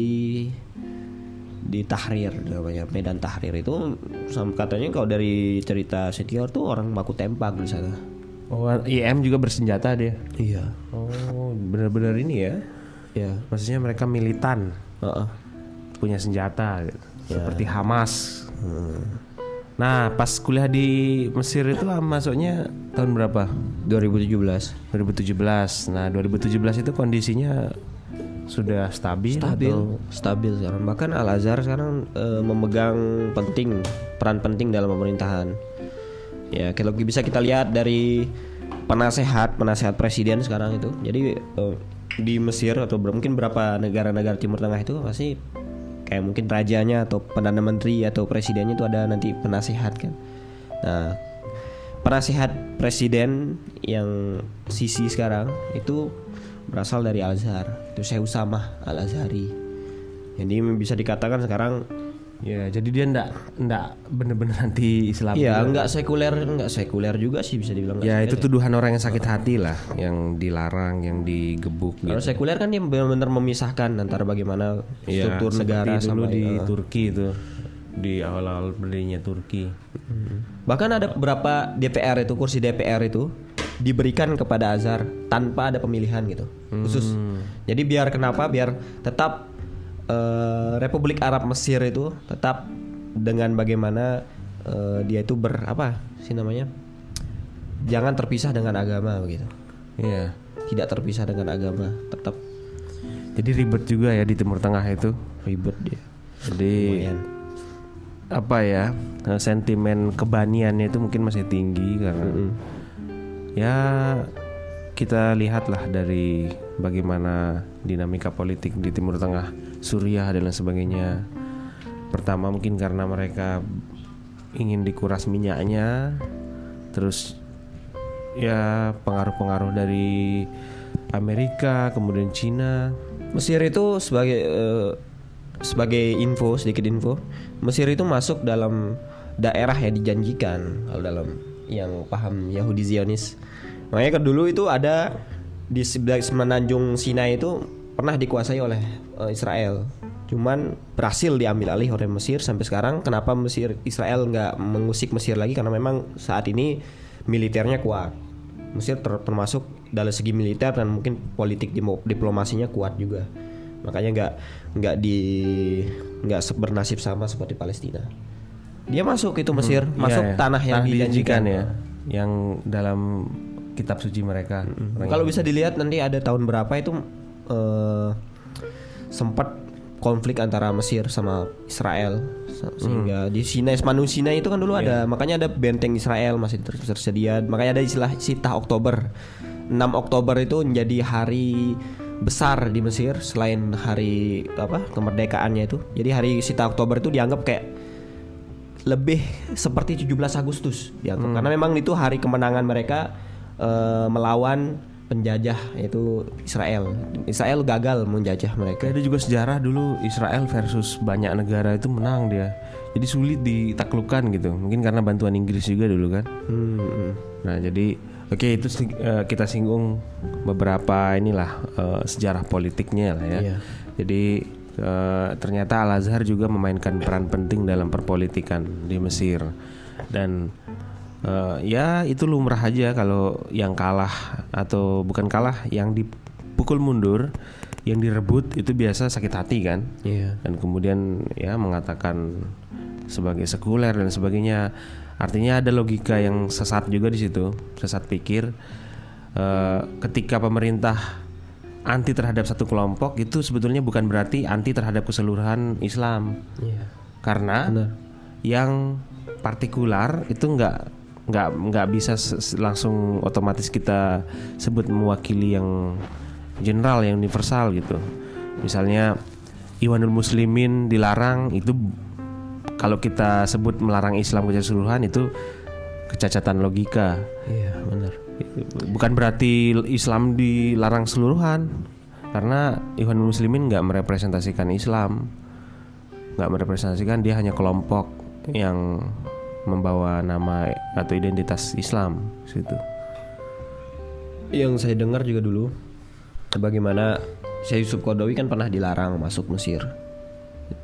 di Tahrir namanya Medan Tahrir itu katanya kalau dari cerita senior tuh orang baku tembak di sana. Oh, IM juga bersenjata dia. Iya. Oh, benar-benar ini ya. Ya, maksudnya mereka militan. Uh -uh. Punya senjata gitu. Ya. Seperti Hamas. Hmm. Nah, pas kuliah di Mesir itu masuknya tahun berapa? 2017. 2017. Nah, 2017 itu kondisinya sudah stabil stabil atau? stabil sekarang. Bahkan Al Azhar sekarang e, memegang penting peran penting dalam pemerintahan. Ya kalau bisa kita lihat dari penasehat penasehat presiden sekarang itu. Jadi e, di Mesir atau mungkin berapa negara-negara Timur Tengah itu pasti kayak mungkin rajanya atau perdana menteri atau presidennya itu ada nanti penasehat kan. Nah penasehat presiden yang sisi sekarang itu berasal dari Al Azhar itu Syekh Usamah Al Azhari jadi bisa dikatakan sekarang ya jadi dia ndak ndak bener-bener anti Islam iya nggak sekuler nggak sekuler juga sih bisa dibilang ya itu tuduhan orang yang sakit hati lah yang dilarang yang digebuk kalau gitu. sekuler kan dia benar-benar memisahkan antara bagaimana ya, struktur negara dulu sama di uh, Turki itu di awal-awal berdirinya Turki. Hmm. bahkan ada beberapa DPR itu kursi DPR itu diberikan kepada Azhar tanpa ada pemilihan gitu hmm. khusus. Jadi biar kenapa? Biar tetap uh, Republik Arab Mesir itu tetap dengan bagaimana uh, dia itu ber apa sih namanya? Jangan terpisah dengan agama begitu. Iya. Yeah. Tidak terpisah dengan agama, tetap. Jadi ribet juga ya di Timur Tengah itu. Ribet dia. Jadi Lumayan. apa ya sentimen kebaniannya itu mungkin masih tinggi karena mm -hmm ya kita lihatlah dari bagaimana dinamika politik di Timur Tengah, Suriah dan lain sebagainya. Pertama mungkin karena mereka ingin dikuras minyaknya, terus ya pengaruh-pengaruh dari Amerika, kemudian Cina. Mesir itu sebagai uh, sebagai info sedikit info, Mesir itu masuk dalam daerah yang dijanjikan kalau dalam yang paham Yahudi Zionis. Makanya ke dulu itu ada di semenanjung Sinai itu pernah dikuasai oleh uh, Israel. Cuman berhasil diambil alih oleh Mesir sampai sekarang. Kenapa Mesir Israel nggak mengusik Mesir lagi? Karena memang saat ini militernya kuat. Mesir ter termasuk dalam segi militer dan mungkin politik diplomasinya kuat juga. Makanya nggak nggak di nggak bernasib sama seperti Palestina. Dia masuk itu Mesir, hmm, masuk iya, iya. tanah yang tanah dijanjikan ya, yang dalam kitab suci mereka. Hmm. Kalau bisa dilihat nanti ada tahun berapa itu uh, sempat konflik antara Mesir sama Israel sehingga hmm. di Sinai Semanung Sinai itu kan dulu yeah. ada makanya ada benteng Israel masih tersedia makanya ada istilah Sitah Oktober 6 Oktober itu menjadi hari besar di Mesir selain hari apa kemerdekaannya itu jadi hari Sitah Oktober itu dianggap kayak lebih seperti 17 Agustus ya hmm. karena memang itu hari kemenangan mereka uh, melawan penjajah yaitu Israel. Israel gagal menjajah mereka. Ada juga sejarah dulu Israel versus banyak negara itu menang dia. Jadi sulit ditaklukkan gitu. Mungkin karena bantuan Inggris juga dulu kan. Hmm, Nah, jadi oke itu sing- eh, kita singgung beberapa inilah eh, sejarah politiknya lah ya. Iya. Jadi eh, ternyata Al Azhar juga memainkan peran penting dalam perpolitikan di Mesir dan eh, ya itu lumrah aja kalau yang kalah atau bukan kalah yang dipukul mundur, yang direbut itu biasa sakit hati kan Iya. dan kemudian ya mengatakan sebagai sekuler dan sebagainya artinya ada logika yang sesat juga di situ sesat pikir Eh, ketika pemerintah anti terhadap satu kelompok itu sebetulnya bukan berarti anti terhadap keseluruhan Islam Iya. karena Benar. yang partikular itu nggak nggak nggak bisa langsung otomatis kita sebut mewakili yang general yang universal gitu. Misalnya Iwanul Muslimin dilarang itu kalau kita sebut melarang Islam keseluruhan itu kecacatan logika. Iya, benar. bukan berarti Islam dilarang seluruhan karena Ikhwanul Muslimin nggak merepresentasikan Islam. Nggak merepresentasikan dia hanya kelompok yang membawa nama atau identitas Islam situ Yang saya dengar juga dulu bagaimana Syekh Yusuf Qaradawi kan pernah dilarang masuk Mesir.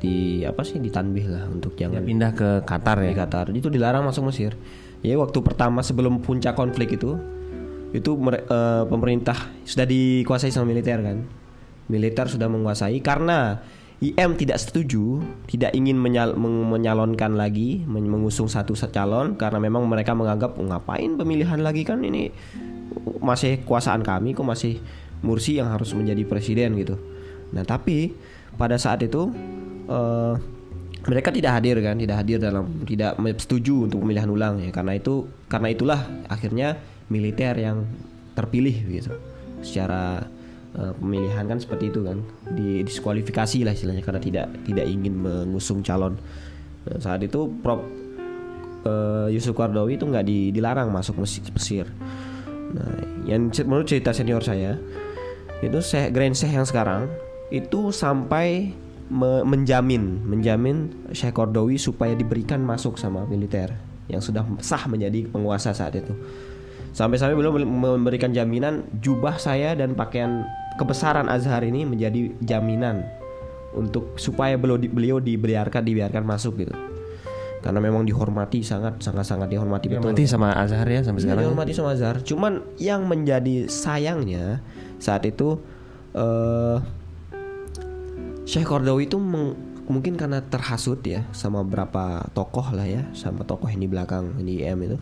Di apa sih ditanbih lah untuk Ya, jangan pindah ke Qatar di ya Qatar. Itu dilarang masuk Mesir. Ya waktu pertama sebelum puncak konflik itu itu eh, pemerintah sudah dikuasai sama militer kan. Militer sudah menguasai karena IM tidak setuju, tidak ingin menyal- menyalonkan lagi, men- mengusung satu calon karena memang mereka menganggap "Oh, ngapain pemilihan lagi kan ini masih kekuasaan kami kok masih Mursi yang harus menjadi presiden gitu. Nah tapi pada saat itu eh, mereka tidak hadir kan, tidak hadir dalam tidak setuju untuk pemilihan ulang ya karena itu karena itulah akhirnya militer yang terpilih gitu. Secara eh, pemilihan kan seperti itu kan, di diskualifikasi lah istilahnya karena tidak tidak ingin mengusung calon. Nah, saat itu Prof eh, Yusuf Qaradawi itu nggak di- dilarang masuk Mesir. Nah, yang menurut cerita senior saya itu Syekh Grand Syekh yang sekarang itu sampai me- menjamin menjamin Syekh Qaradawi supaya diberikan masuk sama militer yang sudah sah menjadi penguasa saat itu. Sampai-sampai beliau memberikan jaminan jubah saya dan pakaian kebesaran Azhar ini menjadi jaminan untuk supaya beliau di- beliau dibiarkan dibiarkan masuk gitu. Karena memang dihormati sangat sangat sangat dihormati betul. mati sama Azhar ya sampai Iya, sekarang dihormati sama Azhar. Cuman yang menjadi sayangnya saat itu eh Syekh Qaradawi itu meng- mungkin karena terhasut ya sama beberapa tokoh lah ya, sama tokoh yang di belakang di IM itu.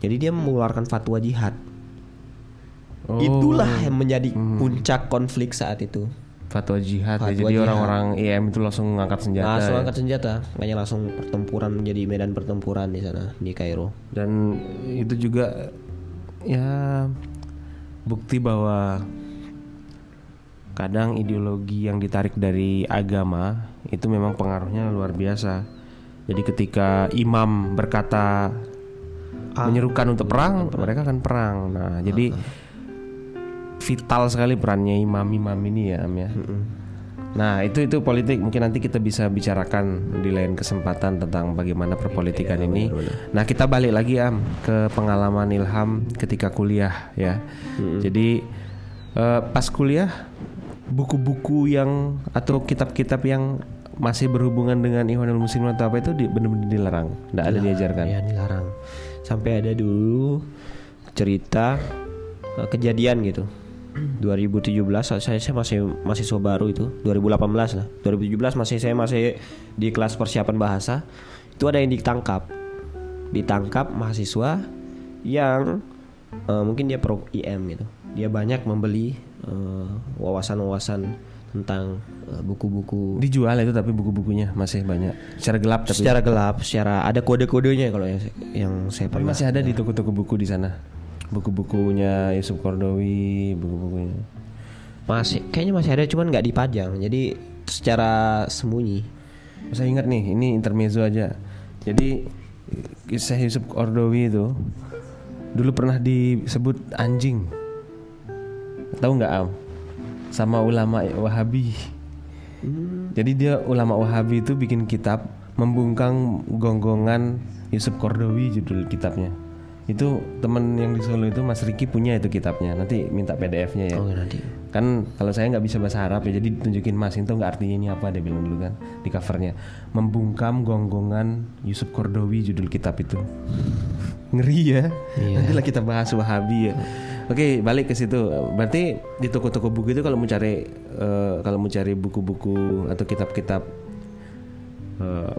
Jadi dia mengeluarkan fatwa jihad. Oh, Itulah yang menjadi puncak konflik saat itu. fatwa jihad ya. Fatwa jadi jihad. orang-orang IM itu langsung ngangkat senjata Langsung ya. angkat senjata, makanya langsung pertempuran menjadi medan pertempuran di sana di Kairo. dan itu juga ya bukti bahwa kadang ideologi yang ditarik dari agama itu memang pengaruhnya luar biasa. Jadi ketika imam berkata menyerukan untuk perang, mereka akan perang. Nah, jadi vital sekali perannya imam-imam ini ya, Am ya. Nah, itu itu politik. Mungkin nanti kita bisa bicarakan di lain kesempatan tentang bagaimana perpolitikan ini. Nah, kita balik lagi Am ke pengalaman Ilham ketika kuliah ya. Jadi eh, pas kuliah buku-buku yang atau kitab-kitab yang masih berhubungan dengan Ikhwanul Muslimin atau apa itu di- benar-benar dilarang, tidak ada diajarkan. Ya dilarang. Sampai ada dulu cerita eh, kejadian gitu. 2017 saya saya masih mahasiswa baru itu. 2018 lah. 2017 masih saya masih di kelas persiapan bahasa. Itu ada yang ditangkap. Ditangkap mahasiswa yang eh, mungkin dia pro IM gitu. Dia banyak membeli eh, wawasan-wawasan tentang eh, buku-buku. Dijual itu tapi buku-bukunya masih banyak. Secara gelap tapi. secara gelap secara ada kode-kodenya kalau yang, yang saya pernah masih ada di toko-toko buku di sana. Buku-bukunya Yusuf Kordowi, buku-bukunya. masih kayaknya masih ada cuman nggak dipajang jadi secara sembunyi Saya ingat nih, ini intermezzo aja. Jadi kisah Yusuf Kordowi itu dulu pernah disebut anjing. tahu nggak am sama ulama Wahabi. Jadi dia ulama Wahabi itu bikin kitab membungkang gonggongan Yusuf Kordowi judul kitabnya. Itu temen yang di Solo itu Mas Riki punya itu kitabnya. Nanti minta PDF-nya ya. Oh nanti. Kan kalau saya nggak bisa bahasa Arab ya, jadi tunjukin Mas itu nggak artinya ini apa dia bilang dulu kan di covernya. Membungkam gonggongan Yusuf Kordowi judul kitab itu. Ngeri ya. Iya. Nantilah kita bahas Wahabi ya. Oke, balik ke situ. Berarti di toko-toko buku itu kalau mau cari eh, kalau mau cari buku-buku atau kitab-kitab eh,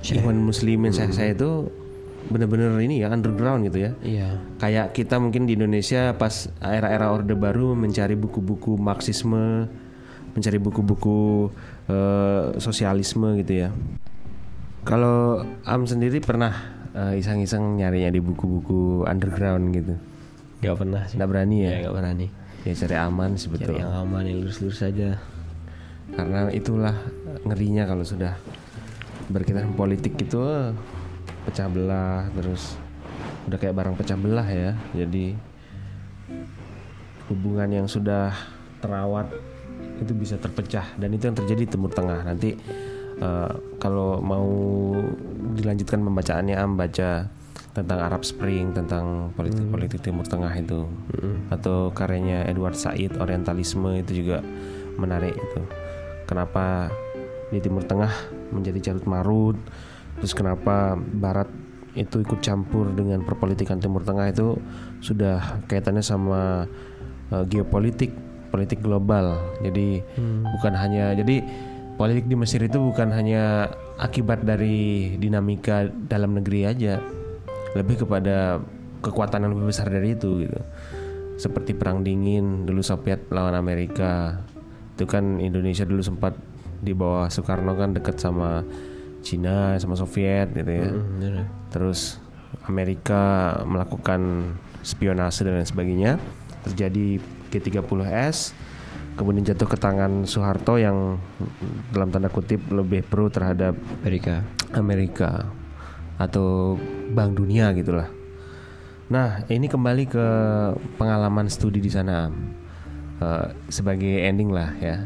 Ikhwan Muslimin saya, saya itu bener-bener ini ya underground gitu ya. Iya. Kayak kita mungkin di Indonesia pas era-era Orde Baru mencari buku-buku Marxisme, mencari buku-buku eh, sosialisme gitu ya. Kalau Am sendiri pernah eh, iseng-iseng nyarinya di buku-buku underground gitu? Gak pernah sih. Nggak berani ya? Ya gak nih. Ya cari aman Cari sebetulnya. yang aman yang lurus-lurus saja. Karena itulah ngerinya kalau sudah berkaitan politik itu eh, pecah belah terus udah kayak barang pecah belah ya. Jadi hubungan yang sudah terawat itu bisa terpecah dan itu yang terjadi di Timur Tengah. Nanti eh, kalau mau dilanjutkan pembacaannya am baca tentang Arab Spring, tentang politik-politik Timur Tengah itu atau karyanya Edward Said Orientalisme itu juga menarik itu. Kenapa di Timur Tengah menjadi carut marut, terus kenapa Barat itu ikut campur dengan perpolitikan Timur Tengah itu sudah kaitannya sama eh, geopolitik, politik global. Jadi bukan hanya jadi politik di Mesir itu bukan hanya akibat dari dinamika dalam negeri aja, lebih kepada kekuatan yang lebih besar dari itu gitu. Seperti perang dingin dulu Soviet lawan Amerika. Itu kan Indonesia dulu sempat di bawah Soekarno kan dekat sama Cina sama Soviet gitu ya. Bener. Terus Amerika melakukan spionase dan lain sebagainya. Terjadi G30S kemudian jatuh ke tangan Soeharto yang dalam tanda kutip lebih pro terhadap Amerika. Amerika atau Bank Dunia gitulah. Nah, ini kembali ke pengalaman studi di sana Eh, sebagai ending lah ya.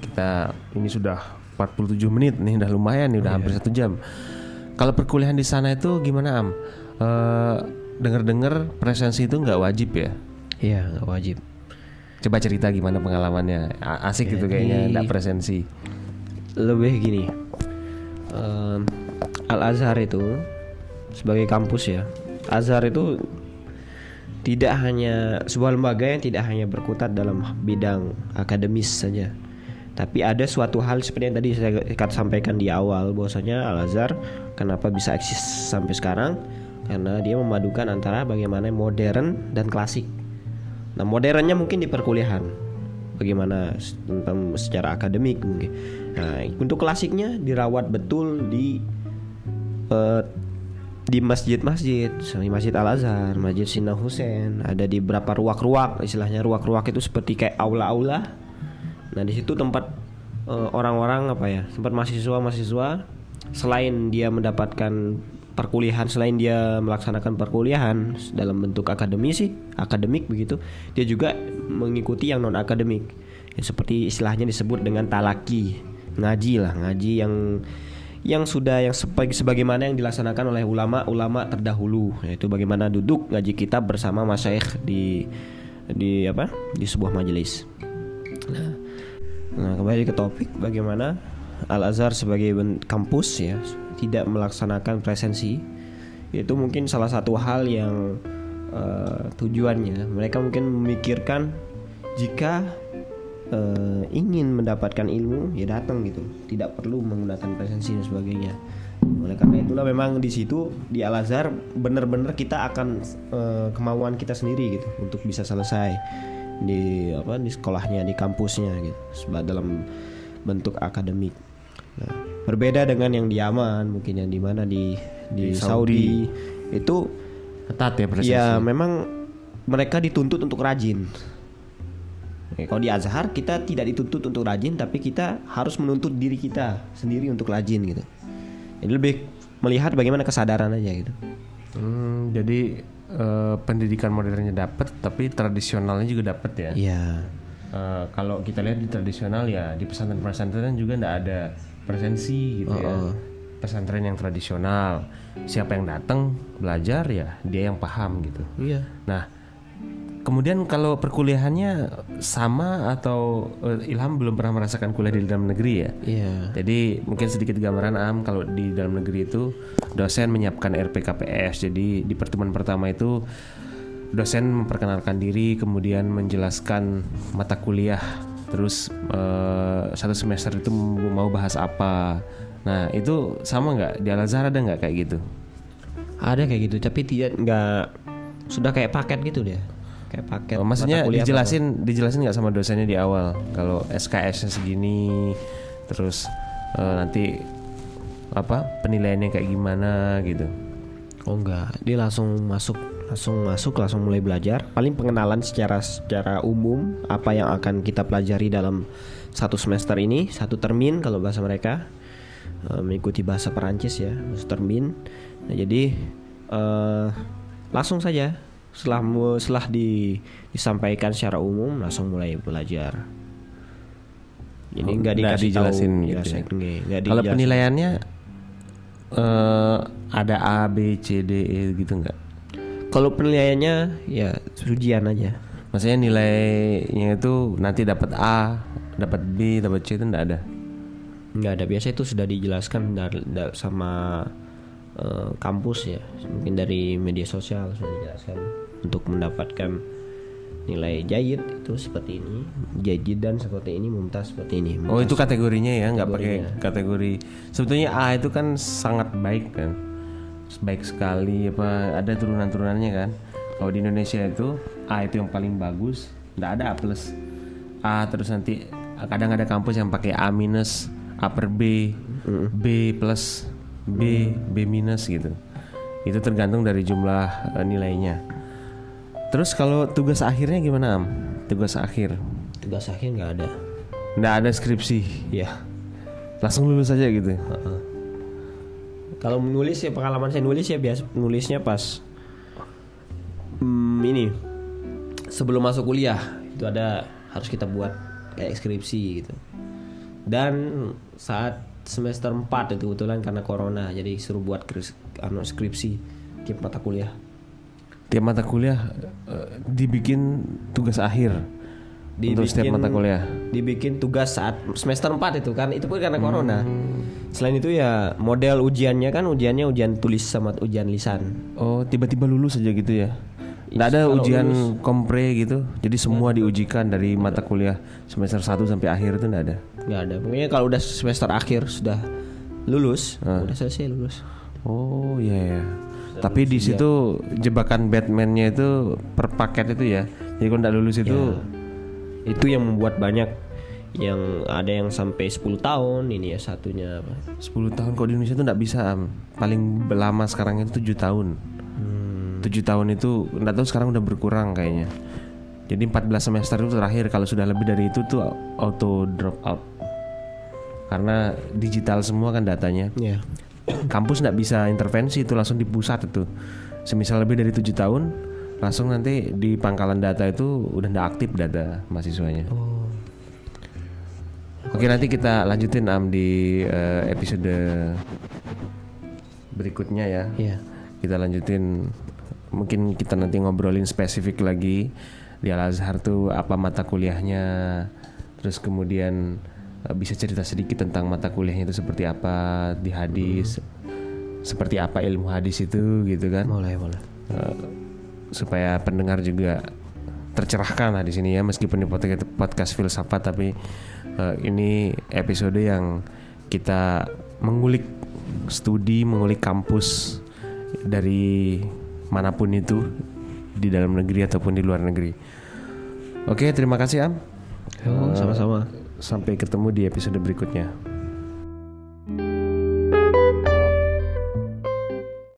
Kita ini sudah 47 menit nih, udah lumayan nih, udah hampir satu jam. Kalau perkuliahan di sana itu gimana am? Eh, Dengar-dengar presensi itu nggak wajib ya? Iya nggak wajib. Coba cerita gimana pengalamannya. Asik gitu kayaknya, nggak presensi. Lebih gini. Al Azhar itu sebagai kampus ya. Azhar itu tidak hanya sebuah lembaga yang tidak hanya berkutat dalam bidang akademis saja. Tapi ada suatu hal seperti yang tadi saya sampaikan di awal bahwasanya Al Azhar kenapa bisa eksis sampai sekarang karena dia memadukan antara bagaimana modern dan klasik. Nah, modernnya mungkin di perkuliahan. Bagaimana tentang secara akademik mungkin. Nah, untuk klasiknya dirawat betul di eh, di masjid-masjid, seperti Masjid Al Azhar, Masjid Sina Hussein, ada di beberapa ruak-ruak, istilahnya ruak-ruak itu seperti kayak aula-aula. Nah, di situ tempat eh, orang-orang apa ya, tempat mahasiswa-mahasiswa selain dia mendapatkan perkuliahan, selain dia melaksanakan perkuliahan dalam bentuk akademis sih, akademik begitu, dia juga mengikuti yang non akademik. Ya, seperti istilahnya disebut dengan talaki, ngaji lah, ngaji yang yang sudah yang sebagai sebagaimana yang dilaksanakan oleh ulama-ulama terdahulu yaitu bagaimana duduk ngaji kitab bersama masyayikh di di apa di sebuah majelis. Nah, nah kembali ke topik bagaimana Al Azhar sebagai kampus ya tidak melaksanakan presensi. Itu mungkin salah satu hal yang eh, tujuannya. Mereka mungkin memikirkan jika eh, ingin mendapatkan ilmu ya datang gitu. Tidak perlu menggunakan presensi dan sebagainya. Oleh karena itulah memang di situ di Al Azhar benar-benar kita akan eh, kemauan kita sendiri gitu untuk bisa selesai di apa di sekolahnya di kampusnya gitu. Seba- dalam bentuk akademik. Nah, berbeda dengan yang di Yaman mungkin yang di mana di di, Di Saudi. itu Ketat ya presensi. ya memang mereka dituntut untuk rajin. Oke, kalau di Azhar kita tidak dituntut untuk rajin tapi kita harus menuntut diri kita sendiri untuk rajin gitu. Jadi lebih melihat bagaimana kesadaran aja gitu. Hmm, Jadi eh, pendidikan modernnya dapat, tapi tradisionalnya juga dapat ya. Iya. Eh, kalau kita lihat di tradisional ya di pesantren-pesantren juga nggak ada presensi gitu ya. Pesantren yang tradisional, siapa yang datang belajar ya dia yang paham gitu. Iya. Nah, kemudian kalau perkuliahannya sama atau eh, Ilham belum pernah merasakan kuliah di dalam negeri ya? Iya. Jadi mungkin sedikit gambaran Am kalau di dalam negeri itu dosen menyiapkan RPKPS. Jadi di pertemuan pertama itu dosen memperkenalkan diri, kemudian menjelaskan mata kuliah, terus eh, satu semester itu mau bahas apa. Nah itu sama nggak di Al Azhar ada nggak kayak gitu? Ada kayak gitu, tapi tidak nggak sudah kayak paket gitu dia. Kayak paket. Oh, maksudnya mata kuliah dijelasin dijelasin nggak sama dosennya di awal kalau SKS-nya segini, terus eh, nanti apa penilaiannya kayak gimana gitu. Oh enggak, dia langsung masuk langsung masuk langsung mulai belajar. Paling pengenalan secara secara umum apa yang akan kita pelajari dalam satu semester ini, satu termin kalau bahasa mereka Eh, mengikuti bahasa Perancis ya, satu termin. Nah, jadi eh langsung saja setelah setelah di, disampaikan secara umum langsung mulai belajar. Jadi Oh, nggak dikasih dijelasin tahu, gitu ya, nggak Kalau penilaiannya eh ada A, B, C, D, E gitu nggak? Kalau penilaiannya ya ujian aja. Maksudnya nilainya itu nanti dapat A, dapat B, dapat C itu nggak ada. nggak ada biasa itu sudah dijelaskan dari, dari- sama eh, kampus ya. Mungkin dari media sosial sudah dijelaskan. Untuk mendapatkan nilai jayid itu seperti ini. Jayid dan seperti ini mumtaz seperti ini. Oh itu kategorinya ya, nggak pakai kategori. Sebetulnya A itu kan sangat baik kan, baik sekali apa ada turunan-turunannya kan. Kalau di Indonesia itu A itu yang paling bagus, nggak ada A plus. A terus nanti kadang ada kampus yang pakai A minus, A per B, B plus, B, B minus gitu. Itu tergantung dari jumlah eh, nilainya. Terus kalau tugas akhirnya gimana Am? Tugas akhir? tugas akhir nggak ada Nggak ada skripsi. ya Langsung lulus aja gitu. heeh. kalau menulis ya pengalaman saya nulis ya biasa nulisnya pas hmm, ini sebelum masuk kuliah itu ada harus kita buat kayak skripsi gitu dan saat semester 4 itu kebetulan karena corona jadi suruh buat kris- anu, skripsi tiap mata kuliah. Tiap mata kuliah eh, dibikin tugas akhir untuk setiap mata kuliah. dibikin tugas saat semester 4 itu kan? Itu pun karena corona. Selain itu ya model ujiannya kan ujiannya ujian tulis sama ujian lisan. Oh, tiba-tiba lulus aja gitu ya. Nggak ada Kalau ujian kompre gitu. Jadi semua diujikan dari mata kuliah semester 1 sampai akhir itu nggak ada. nggak ada pokoknya kalau udah semester akhir sudah lulus udah selesai lulus Oh, iya ya. Tapi di situ jebakan Batman-nya itu per paket itu ya. Jadi kalau nggak lulus itu itu yang membuat banyak yang ada yang sampai 10 tahun ini ya satunya apa 10 tahun kok di Indonesia itu nggak bisa paling lama sekarang itu 7 tahun. 7 tahun itu nggak tahu sekarang udah berkurang kayaknya. Jadi 14 semester itu terakhir kalau sudah lebih dari itu tuh auto drop out. Karena digital semua kan datanya. Ya kampus nggak bisa intervensi itu langsung di pusat itu. Semisal lebih dari tujuh tahun langsung nanti di pangkalan data itu udah nggak aktif data mahasiswanya. Oh. Oke nanti kita lanjutin am di eh, episode berikutnya ya. ya Kita lanjutin mungkin kita nanti ngobrolin spesifik lagi di Al Azhar tuh apa mata kuliahnya. Terus kemudian eh, bisa cerita sedikit tentang mata kuliahnya itu seperti apa di hadis. Seperti apa ilmu hadis itu gitu kan. boleh boleh Eh, supaya pendengar juga tercerahkan lah di sini ya meskipun di podcast, podcast filsafat tapi eh, ini episode yang kita mengulik studi mengulik kampus dari mana pun itu di dalam negeri ataupun di luar negeri. Oke terima kasih Am. Oh, sama-sama Sampai ketemu di episode berikutnya.